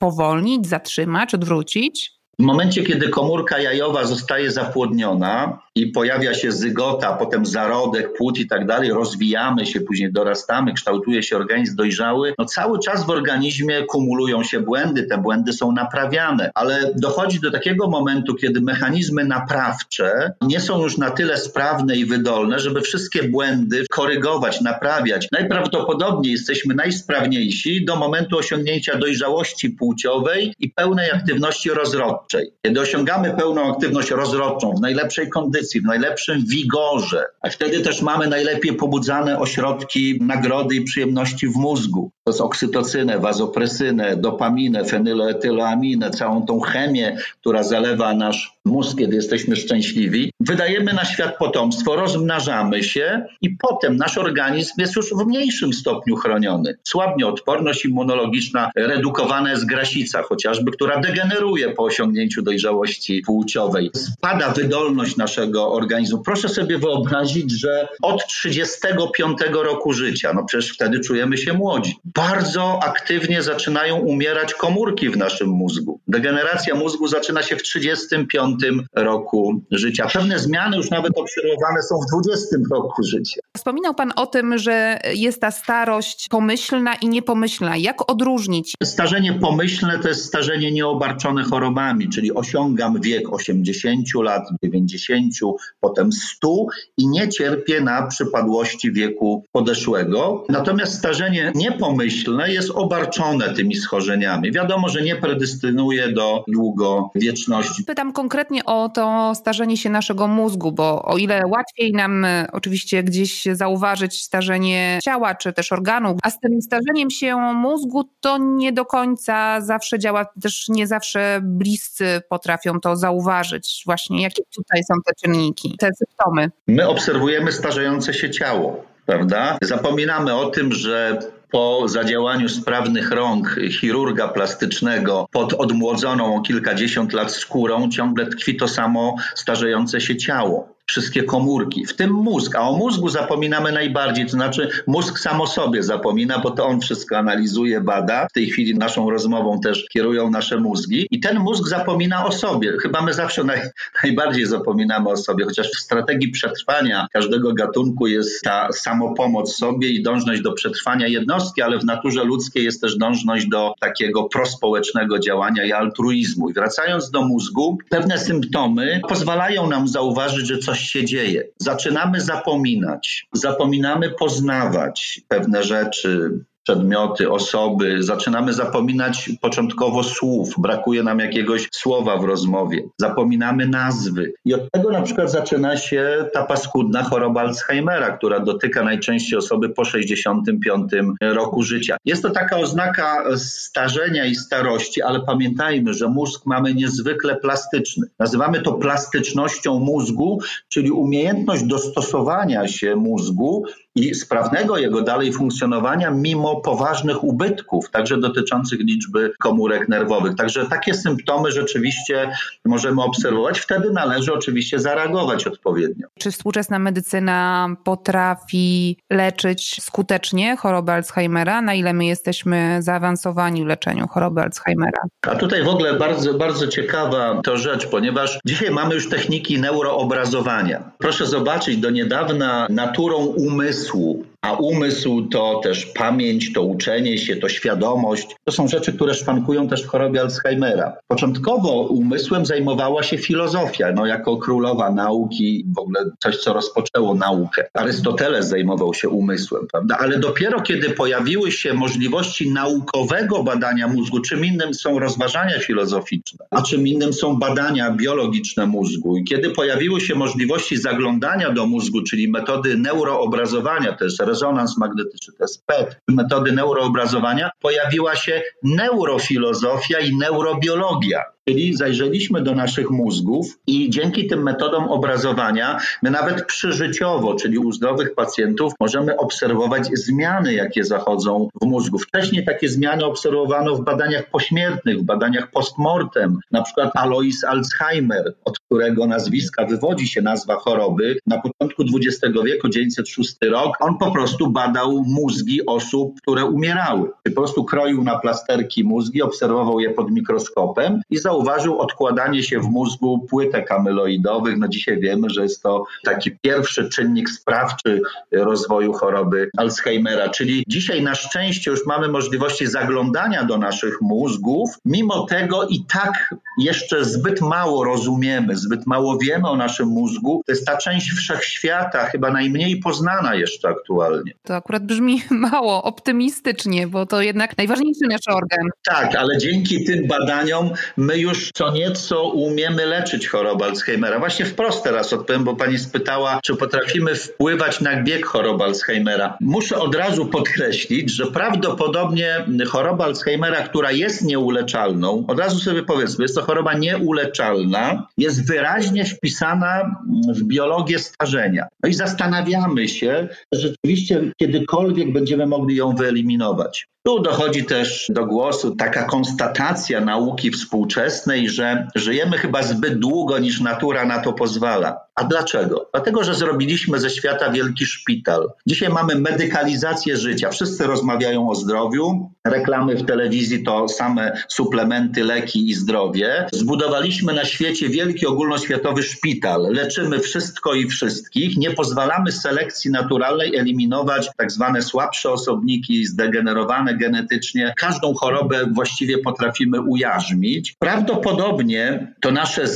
spowolnić, zatrzymać, odwrócić? W momencie, kiedy komórka jajowa zostaje zapłodniona i pojawia się zygota, potem zarodek, płód i tak dalej, rozwijamy się, później dorastamy, kształtuje się organizm dojrzały, no cały czas w organizmie kumulują się błędy, te błędy są naprawiane, ale dochodzi do takiego momentu, kiedy mechanizmy naprawcze nie są już na tyle sprawne i wydolne, żeby wszystkie błędy korygować, naprawiać. Najprawdopodobniej jesteśmy najsprawniejsi do momentu osiągnięcia dojrzałości płciowej i pełnej aktywności rozrodczej rozrodczej. Kiedy osiągamy pełną aktywność rozrodczą, w najlepszej kondycji, w najlepszym wigorze, a wtedy też mamy najlepiej pobudzane ośrodki nagrody i przyjemności w mózgu. To jest oksytocynę, wazopresynę, dopaminę, fenyloetyloaminę, całą tą chemię, która zalewa nasz mózg, kiedy jesteśmy szczęśliwi. Wydajemy na świat potomstwo, rozmnażamy się i potem nasz organizm jest już w mniejszym stopniu chroniony. Słabnie odporność immunologiczna, redukowana jest grasica chociażby, która degeneruje po osiągnięciu dojrzałości płciowej. Spada wydolność naszego organizmu. Proszę sobie wyobrazić, że od 35 roku życia, no przecież wtedy czujemy się młodzi, bardzo aktywnie zaczynają umierać komórki w naszym mózgu. Degeneracja mózgu zaczyna się w 35 roku życia. Pewne zmiany już nawet obserwowane są w 20 roku życia. Wspominał Pan o tym, że jest ta starość pomyślna i niepomyślna. Jak odróżnić? Starzenie pomyślne to jest starzenie nieobarczone chorobami, czyli osiągam wiek 80 lat, 90, potem 100 i nie cierpię na przypadłości wieku podeszłego. Natomiast starzenie niepomyślne jest obarczone tymi schorzeniami. Wiadomo, że nie predystynuje do długowieczności. Pytam konkretnie o to starzenie się naszego mózgu, bo o ile łatwiej nam e, oczywiście gdzieś zauważyć starzenie ciała czy też organu, a z tym starzeniem się mózgu to nie do końca zawsze działa, też nie zawsze bliscy potrafią to zauważyć. Właśnie jakie tutaj są te czynniki, te symptomy? My obserwujemy starzejące się ciało, prawda? Zapominamy o tym, że po zadziałaniu sprawnych rąk chirurga plastycznego pod odmłodzoną o kilkadziesiąt lat skórą ciągle tkwi to samo starzejące się ciało wszystkie komórki, w tym mózg. A o mózgu zapominamy najbardziej, to znaczy mózg sam o sobie zapomina, bo to on wszystko analizuje, bada. W tej chwili naszą rozmową też kierują nasze mózgi i ten mózg zapomina o sobie. Chyba my zawsze naj, najbardziej zapominamy o sobie, chociaż w strategii przetrwania każdego gatunku jest ta samopomoc sobie i dążność do przetrwania jednostki, ale w naturze ludzkiej jest też dążność do takiego prospołecznego działania i altruizmu. I wracając do mózgu, pewne symptomy pozwalają nam zauważyć, że coś coś się dzieje. Zaczynamy zapominać, zapominamy poznawać pewne rzeczy, przedmioty, osoby, zaczynamy zapominać początkowo słów, brakuje nam jakiegoś słowa w rozmowie, zapominamy nazwy. I od tego na przykład zaczyna się ta paskudna choroba Alzheimera, która dotyka najczęściej osoby po 65 roku życia. Jest to taka oznaka starzenia i starości, ale pamiętajmy, że mózg mamy niezwykle plastyczny. Nazywamy to plastycznością mózgu, czyli umiejętność dostosowania się mózgu i sprawnego jego dalej funkcjonowania mimo poważnych ubytków, także dotyczących liczby komórek nerwowych. Także takie symptomy rzeczywiście możemy obserwować. Wtedy należy oczywiście zareagować odpowiednio. Czy współczesna medycyna potrafi leczyć skutecznie chorobę Alzheimera? Na ile my jesteśmy zaawansowani w leczeniu choroby Alzheimera? A tutaj w ogóle bardzo, bardzo ciekawa to rzecz, ponieważ dzisiaj mamy już techniki neuroobrazowania. Proszę zobaczyć, do niedawna naturą umysłu så a umysł to też pamięć, to uczenie się, to świadomość. To są rzeczy, które szwankują też w chorobie Alzheimera. Początkowo umysłem zajmowała się filozofia, no jako królowa nauki, w ogóle coś, co rozpoczęło naukę. Arystoteles zajmował się umysłem, prawda? Ale dopiero kiedy pojawiły się możliwości naukowego badania mózgu, czym innym są rozważania filozoficzne, a czym innym są badania biologiczne mózgu i kiedy pojawiły się możliwości zaglądania do mózgu, czyli metody neuroobrazowania, jest rezonans magnetyczny, to jest PET, metody neuroobrazowania, pojawiła się neurofilozofia i neurobiologia. Czyli zajrzeliśmy do naszych mózgów i dzięki tym metodom obrazowania my nawet przyżyciowo, czyli u zdrowych pacjentów, możemy obserwować zmiany, jakie zachodzą w mózgu. Wcześniej takie zmiany obserwowano w badaniach pośmiertnych, w badaniach postmortem, na przykład Alois Alzheimer, od którego nazwiska wywodzi się nazwa choroby. Na początku XX wieku, 1906 rok, on po prostu badał mózgi osób, które umierały. Po prostu kroił na plasterki mózgi, obserwował je pod mikroskopem i zauważył odkładanie się w mózgu płytek amyloidowych. No dzisiaj wiemy, że jest to taki pierwszy czynnik sprawczy rozwoju choroby Alzheimera. Czyli dzisiaj na szczęście już mamy możliwości zaglądania do naszych mózgów. Mimo tego i tak jeszcze zbyt mało rozumiemy, zbyt mało wiemy o naszym mózgu. To jest ta część wszechświata, chyba najmniej poznana jeszcze aktualnie. To akurat brzmi mało optymistycznie, bo to jednak najważniejszy nasz organ. Tak, ale dzięki tym badaniom my już co nieco umiemy leczyć chorobę Alzheimera. Właśnie wprost teraz odpowiem, bo pani spytała, czy potrafimy wpływać na bieg choroby Alzheimera. Muszę od razu podkreślić, że prawdopodobnie choroba Alzheimera, która jest nieuleczalną, od razu sobie powiedzmy, jest to choroba nieuleczalna, jest wyraźnie wpisana w biologię starzenia. No i zastanawiamy się, że rzeczywiście kiedykolwiek będziemy mogli ją wyeliminować. Tu dochodzi też do głosu taka konstatacja nauki współczesnej, że żyjemy chyba zbyt długo, niż natura na to pozwala. A dlaczego? Dlatego, że zrobiliśmy ze świata wielki szpital. Dzisiaj mamy medykalizację życia. Wszyscy rozmawiają o zdrowiu. Reklamy w telewizji to same suplementy, leki i zdrowie. Zbudowaliśmy na świecie wielki ogólnoświatowy szpital. Leczymy wszystko i wszystkich. Nie pozwalamy selekcji naturalnej eliminować tak zwane słabsze osobniki, zdegenerowane genetycznie. Każdą chorobę właściwie potrafimy ujarzmić. Prawdopodobnie to nasze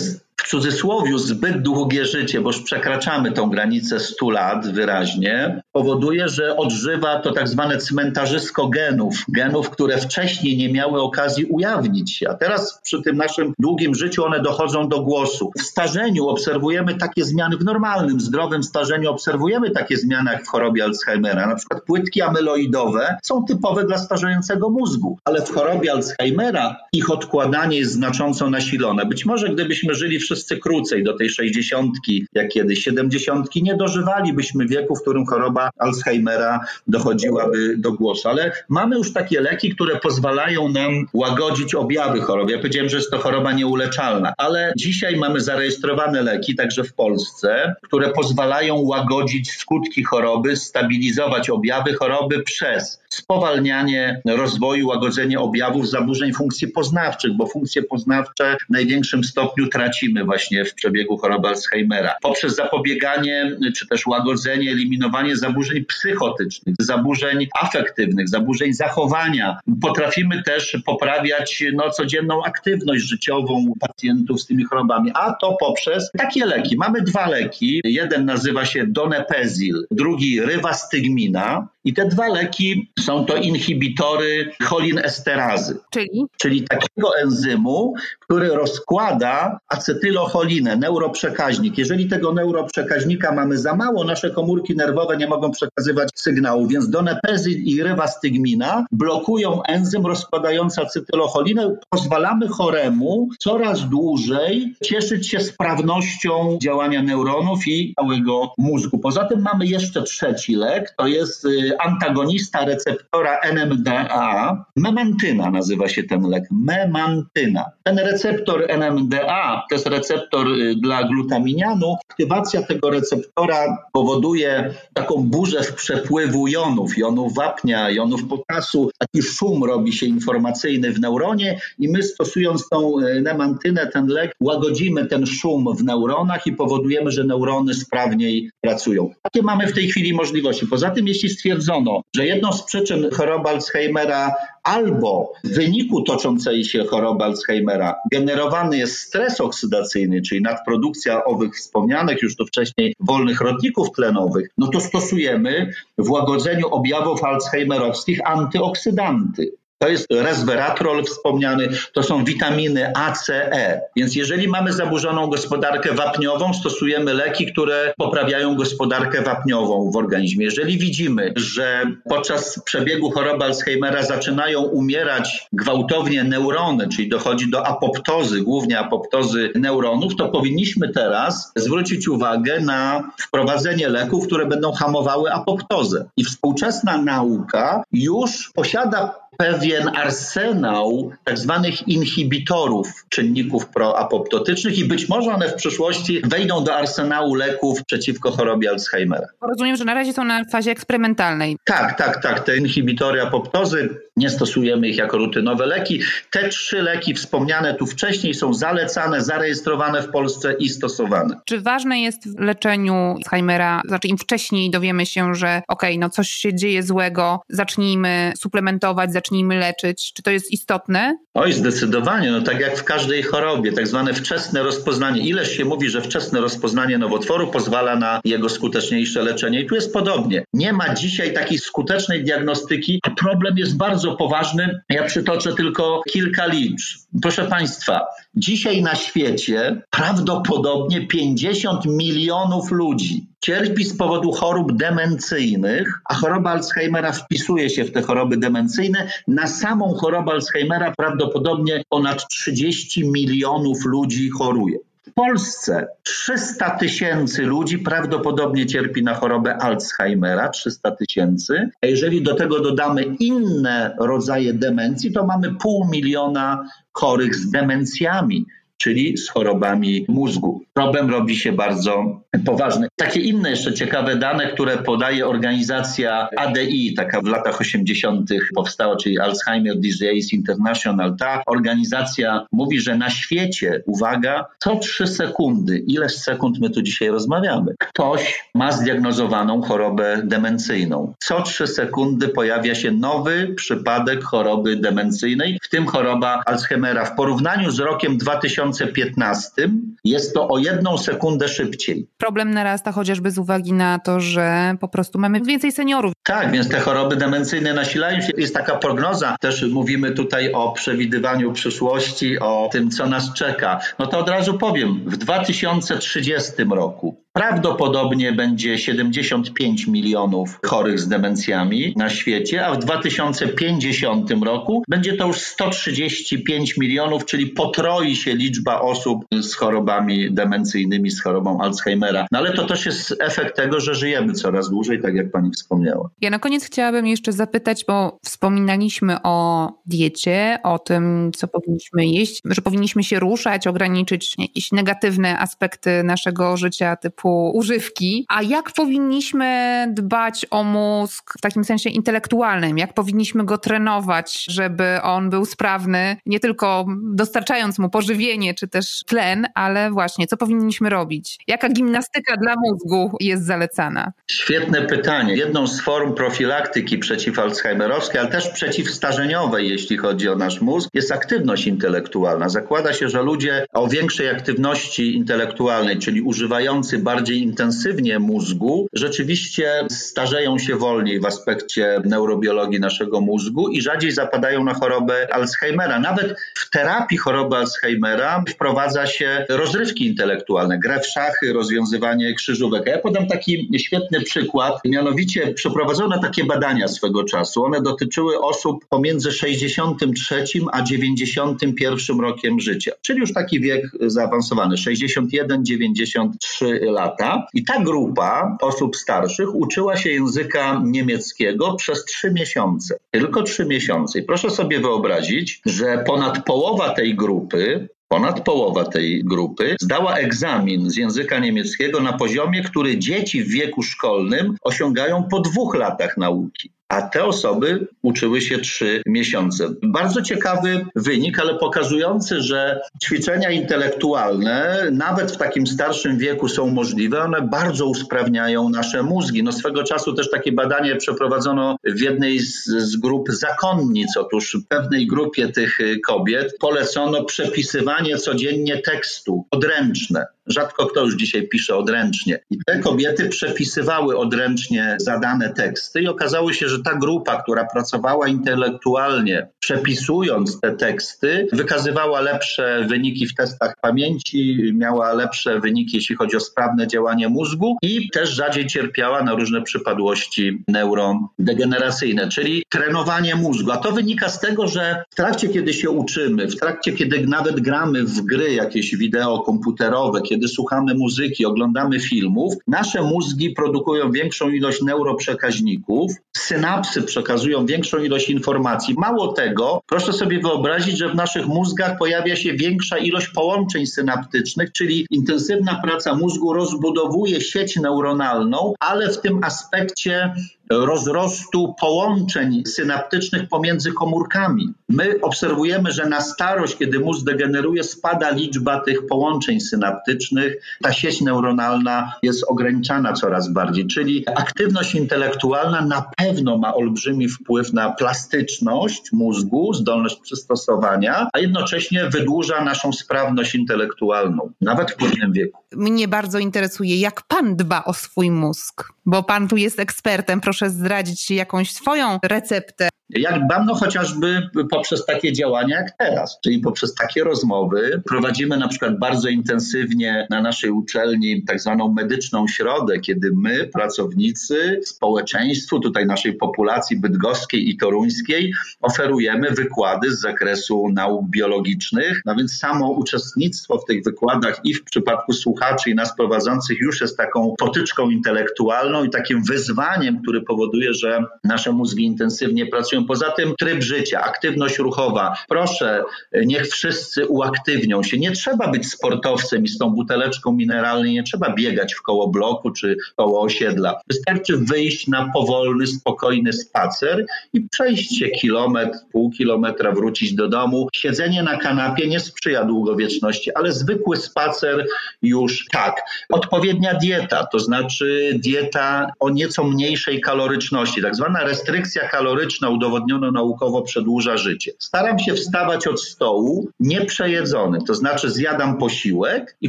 w cudzysłowie zbyt długie życie, bo już przekraczamy tą granicę 100 lat wyraźnie, powoduje, że odżywa to tak zwane cmentarzysko genów, genów, które wcześniej nie miały okazji ujawnić się, a teraz przy tym naszym długim życiu one dochodzą do głosu. W starzeniu obserwujemy takie zmiany, w normalnym, zdrowym starzeniu obserwujemy takie zmiany jak w chorobie Alzheimera. Na przykład płytki amyloidowe są typowe dla starzejącego mózgu, ale w chorobie Alzheimera ich odkładanie jest znacząco nasilone. Być może gdybyśmy żyli wszyscy krócej do tej sześćdziesiątki, jak kiedyś siedemdziesiątki, nie dożywalibyśmy wieku, w którym choroba Alzheimera dochodziłaby do głosu. Ale mamy już takie leki, które pozwalają nam łagodzić objawy choroby. Ja powiedziałem, że jest to choroba nieuleczalna, ale dzisiaj mamy zarejestrowane leki, także w Polsce, które pozwalają łagodzić skutki choroby, stabilizować objawy choroby przez spowalnianie rozwoju, łagodzenie objawów zaburzeń funkcji poznawczych, bo funkcje poznawcze w największym stopniu tracimy właśnie w przebiegu choroby Alzheimera. Poprzez zapobieganie czy też łagodzenie, eliminowanie zaburzeń psychotycznych, zaburzeń afektywnych, zaburzeń zachowania. Potrafimy też poprawiać no, codzienną aktywność życiową pacjentów z tymi chorobami, a to poprzez takie leki. Mamy dwa leki. Jeden nazywa się Donepezil, drugi Rywastygmina. I te dwa leki są to inhibitory cholinesterazy. Czyli? Czyli takiego enzymu, który rozkłada acetylocholinę, neuroprzekaźnik. Jeżeli tego neuroprzekaźnika mamy za mało, nasze komórki nerwowe nie mogą przekazywać sygnału, więc donepezil i rywastygmina blokują enzym rozkładający acetylocholinę. Pozwalamy choremu coraz dłużej cieszyć się sprawnością działania neuronów i całego mózgu. Poza tym mamy jeszcze trzeci lek, to jest y, antagonista receptora NMDA. Memantyna nazywa się ten lek. Memantyna. Ten receptor NMDA to jest receptor y, dla glutaminianu. Aktywacja tego receptora powoduje taką burzę w przepływu jonów, jonów wapnia, jonów potasu. Taki szum robi się informacyjny w neuronie i my stosując tą y, nemantynę, ten lek, łagodzimy ten szum w neuronach i powodujemy, że neurony sprawniej pracują. Jakie mamy w tej chwili możliwości? Poza tym, jeśli stwierdzono, że jedną z przyczyn choroby Alzheimera albo w wyniku toczącej się choroby Alzheimera generowany jest stres oksydacyjny, czyli nadprodukcja owych wspomnianych już tu wcześniej wolnych rodników tlenowych, no to stosujemy w łagodzeniu objawów alzheimerowskich antyoksydanty. To jest resveratrol wspomniany, to są witaminy A, C, E. Więc jeżeli mamy zaburzoną gospodarkę wapniową, stosujemy leki, które poprawiają gospodarkę wapniową w organizmie. Jeżeli widzimy, że podczas przebiegu choroby Alzheimera zaczynają umierać gwałtownie neurony, czyli dochodzi do apoptozy, głównie apoptozy neuronów, to powinniśmy teraz zwrócić uwagę na wprowadzenie leków, które będą hamowały apoptozę. I współczesna nauka już posiada pewien arsenał tak zwanych inhibitorów czynników proapoptotycznych i być może one w przyszłości wejdą do arsenału leków przeciwko chorobie Alzheimera. Rozumiem, że na razie są na fazie eksperymentalnej. Tak, tak, tak. Te inhibitory apoptozy, nie stosujemy ich jako rutynowe leki. Te trzy leki wspomniane tu wcześniej są zalecane, zarejestrowane w Polsce i stosowane. Czy ważne jest w leczeniu Alzheimera, znaczy im wcześniej dowiemy się, że okej, okay, no coś się dzieje złego, zacznijmy suplementować, zacznijmy leczyć. Czy to jest istotne? Oj, zdecydowanie. No tak jak w każdej chorobie, tak zwane wczesne rozpoznanie. Ileż się mówi, że wczesne rozpoznanie nowotworu pozwala na jego skuteczniejsze leczenie. I tu jest podobnie. Nie ma dzisiaj takiej skutecznej diagnostyki, a problem jest bardzo poważny. Ja przytoczę tylko kilka liczb. Proszę Państwa, dzisiaj na świecie prawdopodobnie 50 milionów ludzi cierpi z powodu chorób demencyjnych, a choroba Alzheimera wpisuje się w te choroby demencyjne. Na samą chorobę Alzheimera prawdopodobnie ponad 30 milionów ludzi choruje. Polsce 300 tysięcy ludzi prawdopodobnie cierpi na chorobę Alzheimera, 300 tysięcy. A jeżeli do tego dodamy inne rodzaje demencji, to mamy pół miliona chorych z demencjami czyli z chorobami mózgu. Problem robi się bardzo poważny. Takie inne jeszcze ciekawe dane, które podaje organizacja ADI, taka w latach 80. powstała, czyli Alzheimer Disease International. Ta organizacja mówi, że na świecie, uwaga, co trzy sekundy, ileż sekund my tu dzisiaj rozmawiamy, ktoś ma zdiagnozowaną chorobę demencyjną. Co trzy sekundy pojawia się nowy przypadek choroby demencyjnej, w tym choroba Alzheimera. W porównaniu z rokiem 2000 2015 jest to o jedną sekundę szybciej. Problem narasta chociażby z uwagi na to, że po prostu mamy więcej seniorów. Tak, więc te choroby demencyjne nasilają się. Jest taka prognoza, też mówimy tutaj o przewidywaniu przyszłości, o tym, co nas czeka. No to od razu powiem, w 2030 roku Prawdopodobnie będzie 75 milionów chorych z demencjami na świecie, a w 2050 roku będzie to już 135 milionów, czyli potroi się liczba osób z chorobami demencyjnymi, z chorobą Alzheimera. No ale to też jest efekt tego, że żyjemy coraz dłużej, tak jak pani wspomniała. Ja na koniec chciałabym jeszcze zapytać, bo wspominaliśmy o diecie, o tym, co powinniśmy jeść, że powinniśmy się ruszać, ograniczyć jakieś negatywne aspekty naszego życia typu typu używki, a jak powinniśmy dbać o mózg w takim sensie intelektualnym, jak powinniśmy go trenować, żeby on był sprawny, nie tylko dostarczając mu pożywienie czy też tlen, ale właśnie co powinniśmy robić? Jaka gimnastyka dla mózgu jest zalecana? Świetne pytanie. Jedną z form profilaktyki przeciwalzheimerowskiej, ale też przeciwstarzeniowej, jeśli chodzi o nasz mózg, jest aktywność intelektualna. Zakłada się, że ludzie o większej aktywności intelektualnej, czyli używający bardzo bardziej intensywnie mózgu, rzeczywiście starzeją się wolniej w aspekcie neurobiologii naszego mózgu i rzadziej zapadają na chorobę Alzheimera. Nawet w terapii choroby Alzheimera wprowadza się rozrywki intelektualne, grę w szachy, rozwiązywanie krzyżówek. ja podam taki świetny przykład. Mianowicie przeprowadzono takie badania swego czasu. One dotyczyły osób pomiędzy 63 a 91 rokiem życia, czyli już taki wiek zaawansowany, 61-93 lata lata i ta grupa osób starszych uczyła się języka niemieckiego przez trzy miesiące. Tylko trzy miesiące. I proszę sobie wyobrazić, że ponad połowa tej grupy Ponad połowa tej grupy zdała egzamin z języka niemieckiego na poziomie, który dzieci w wieku szkolnym osiągają po dwóch latach nauki a te osoby uczyły się trzy miesiące. Bardzo ciekawy wynik, ale pokazujący, że ćwiczenia intelektualne nawet w takim starszym wieku są możliwe. One bardzo usprawniają nasze mózgi. No swego czasu też takie badanie przeprowadzono w jednej z, z grup zakonnic. Otóż pewnej grupie tych kobiet polecono przepisywanie codziennie tekstu odręczne. Rzadko kto już dzisiaj pisze odręcznie. I te kobiety przepisywały odręcznie zadane teksty i okazało się, że ta grupa, która pracowała intelektualnie, przepisując te teksty, wykazywała lepsze wyniki w testach pamięci, miała lepsze wyniki, jeśli chodzi o sprawne działanie mózgu i też rzadziej cierpiała na różne przypadłości neurodegeneracyjne, czyli trenowanie mózgu. A to wynika z tego, że w trakcie, kiedy się uczymy, w trakcie, kiedy nawet gramy w gry jakieś wideo komputerowe, kiedy słuchamy muzyki, oglądamy filmów, nasze mózgi produkują większą ilość neuroprzekaźników, synapsy przekazują większą ilość informacji. Mało tego, proszę sobie wyobrazić, że w naszych mózgach pojawia się większa ilość połączeń synaptycznych, czyli intensywna praca mózgu rozbudowuje sieć neuronalną, ale w tym aspekcie rozrostu połączeń synaptycznych pomiędzy komórkami. My obserwujemy, że na starość, kiedy mózg degeneruje, spada liczba tych połączeń synaptycznych. Ta sieć neuronalna jest ograniczana coraz bardziej, czyli aktywność intelektualna na pewno ma olbrzymi wpływ na plastyczność mózgu, zdolność przystosowania, a jednocześnie wydłuża naszą sprawność intelektualną, nawet w późnym wieku. Mnie bardzo interesuje, jak pan dba o swój mózg, bo pan tu jest ekspertem. Proszę zdradzić jakąś swoją receptę. Jak dbam, no chociażby poprzez takie działania jak teraz, czyli poprzez takie rozmowy. Prowadzimy na przykład bardzo intensywnie na naszej uczelni tak zwaną medyczną środę, kiedy my, pracownicy, społeczeństwu, tutaj naszej populacji bydgoskiej i toruńskiej, oferujemy wykłady z zakresu nauk biologicznych. No więc samo uczestnictwo w tych wykładach i w przypadku słuchaczy i nas prowadzących już jest taką potyczką intelektualną i takim wyzwaniem, który powoduje, że nasze mózgi intensywnie pracują. Poza tym tryb życia, aktywność ruchowa. Proszę, niech wszyscy uaktywnią się. Nie trzeba być sportowcem i z tą buteleczką mineralną, nie trzeba biegać w koło bloku czy koło osiedla. Wystarczy wyjść na powolny, spokojny spacer i przejść się kilometr, pół kilometra, wrócić do domu. Siedzenie na kanapie nie sprzyja długowieczności, ale zwykły spacer już tak. Odpowiednia dieta, to znaczy dieta o nieco mniejszej kaloryczności, tak zwana restrykcja kaloryczna udowodniono naukowo przedłuża życie. Staram się wstawać od stołu nieprzejedzony, to znaczy zjadam posiłek i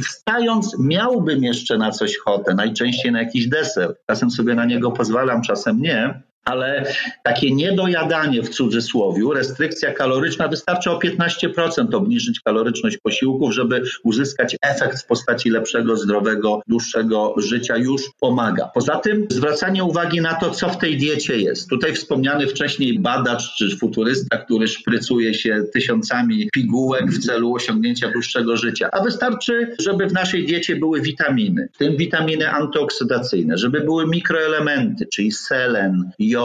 wstając miałbym jeszcze na coś ochotę, najczęściej na jakiś deser. Czasem sobie na niego pozwalam, czasem nie, ale takie niedojadanie w cudzysłowie, restrykcja kaloryczna, wystarczy o 15% obniżyć kaloryczność posiłków, żeby uzyskać efekt w postaci lepszego, zdrowego, dłuższego życia już pomaga. Poza tym zwracanie uwagi na to, co w tej diecie jest. Tutaj wspomniany wcześniej badacz czy futurysta, który szprycuje się tysiącami pigułek w celu osiągnięcia dłuższego życia. A wystarczy, żeby w naszej diecie były witaminy, w tym witaminy antyoksydacyjne, żeby były mikroelementy, czyli selen, jod,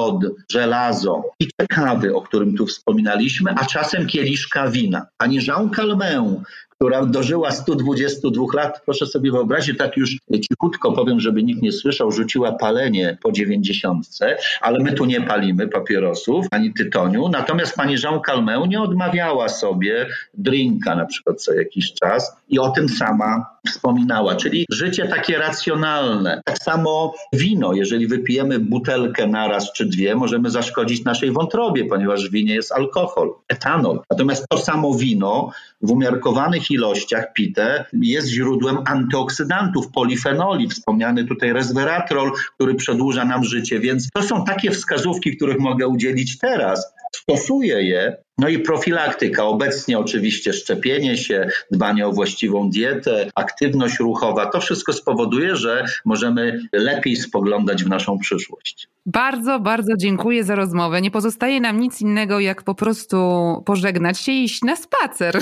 żelazo i kawy, o którym tu wspominaliśmy, a czasem kieliszka wina. Pani Jean Calment która dożyła 122 lat, proszę sobie wyobrazić, tak już cichutko powiem, żeby nikt nie słyszał, rzuciła palenie po 90, ale my tu nie palimy papierosów ani tytoniu. Natomiast pani Jean Calment nie odmawiała sobie drinka na przykład co jakiś czas i o tym sama wspominała, czyli życie takie racjonalne. Tak samo wino, jeżeli wypijemy butelkę naraz czy dwie, możemy zaszkodzić naszej wątrobie, ponieważ w winie jest alkohol, etanol. Natomiast to samo wino w umiarkowanych ilościach pite jest źródłem antyoksydantów, polifenoli, wspomniany tutaj resveratrol, który przedłuża nam życie, więc to są takie wskazówki, których mogę udzielić teraz. Stosuję je, no i profilaktyka. Obecnie oczywiście szczepienie się, dbanie o właściwą dietę, aktywność ruchowa, to wszystko spowoduje, że możemy lepiej spoglądać w naszą przyszłość. Bardzo, bardzo dziękuję za rozmowę. Nie pozostaje nam nic innego, jak po prostu pożegnać się i iść na spacer.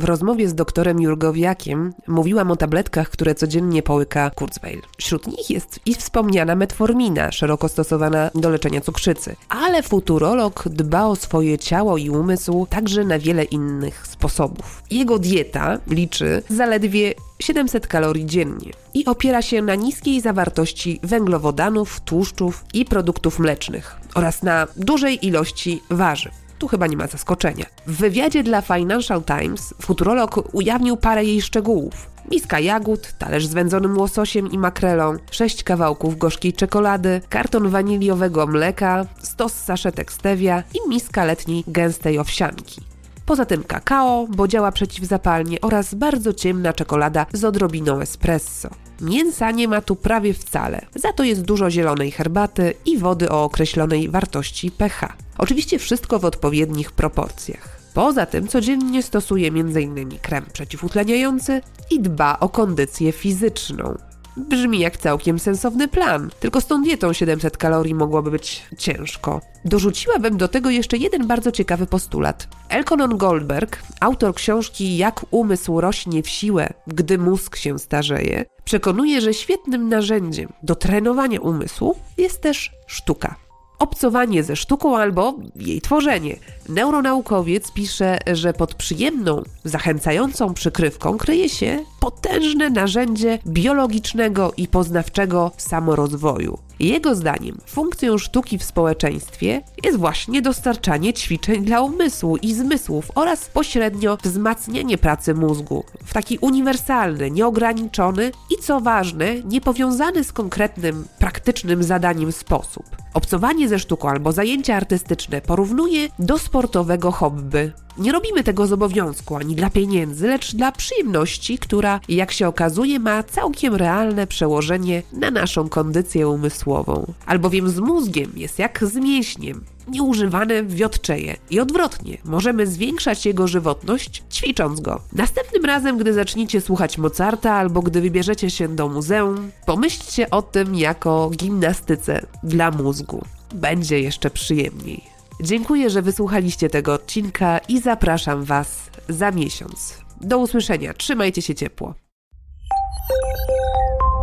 W rozmowie z doktorem Jurgowiakiem mówiłam o tabletkach, które codziennie połyka Kurzweil. Wśród nich jest i wspomniana metformina, szeroko stosowana do leczenia cukrzycy. Ale futurolog dba o swoje ciało i umysł także na wiele innych sposobów. Jego dieta liczy zaledwie 700 kalorii dziennie i opiera się na niskiej zawartości węglowodanów, tłuszczów i produktów mlecznych oraz na dużej ilości warzyw. Tu chyba nie ma zaskoczenia. W wywiadzie dla Financial Times futurolog ujawnił parę jej szczegółów. Miska jagód, talerz z wędzonym łososiem i makrelą, sześć kawałków gorzkiej czekolady, karton waniliowego mleka, stos saszetek stevia i miska letniej gęstej owsianki. Poza tym kakao, bo działa przeciwzapalnie oraz bardzo ciemna czekolada z odrobiną espresso. Mięsa nie ma tu prawie wcale, za to jest dużo zielonej herbaty i wody o określonej wartości pH. Oczywiście wszystko w odpowiednich proporcjach. Poza tym codziennie stosuje m.in. krem przeciwutleniający i dba o kondycję fizyczną. Brzmi jak całkiem sensowny plan, tylko z tą dietą 700 kalorii mogłoby być ciężko. Dorzuciłabym do tego jeszcze jeden bardzo ciekawy postulat. Elkonon Goldberg, autor książki Jak umysł rośnie w siłę, gdy mózg się starzeje, przekonuje, że świetnym narzędziem do trenowania umysłu jest też sztuka obcowanie ze sztuką albo jej tworzenie. Neuronaukowiec pisze, że pod przyjemną, zachęcającą przykrywką kryje się potężne narzędzie biologicznego i poznawczego samorozwoju. Jego zdaniem funkcją sztuki w społeczeństwie jest właśnie dostarczanie ćwiczeń dla umysłu i zmysłów oraz pośrednio wzmacnianie pracy mózgu w taki uniwersalny, nieograniczony i co ważne, niepowiązany z konkretnym, praktycznym zadaniem sposób. Obcowanie ze sztuką albo zajęcia artystyczne porównuje do sportowego hobby. Nie robimy tego z obowiązku ani dla pieniędzy, lecz dla przyjemności, która, jak się okazuje, ma całkiem realne przełożenie na naszą kondycję umysłową. Albowiem z mózgiem jest jak z mięśniem. Nieużywane wiotczeje i odwrotnie, możemy zwiększać jego żywotność ćwicząc go. Następnym razem, gdy zaczniecie słuchać Mozarta albo gdy wybierzecie się do muzeum, pomyślcie o tym jako gimnastyce dla mózgu. Będzie jeszcze przyjemniej. Dziękuję, że wysłuchaliście tego odcinka i zapraszam Was za miesiąc. Do usłyszenia, trzymajcie się ciepło.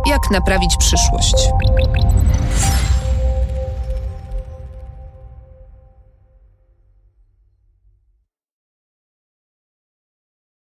Jak naprawić przyszłość?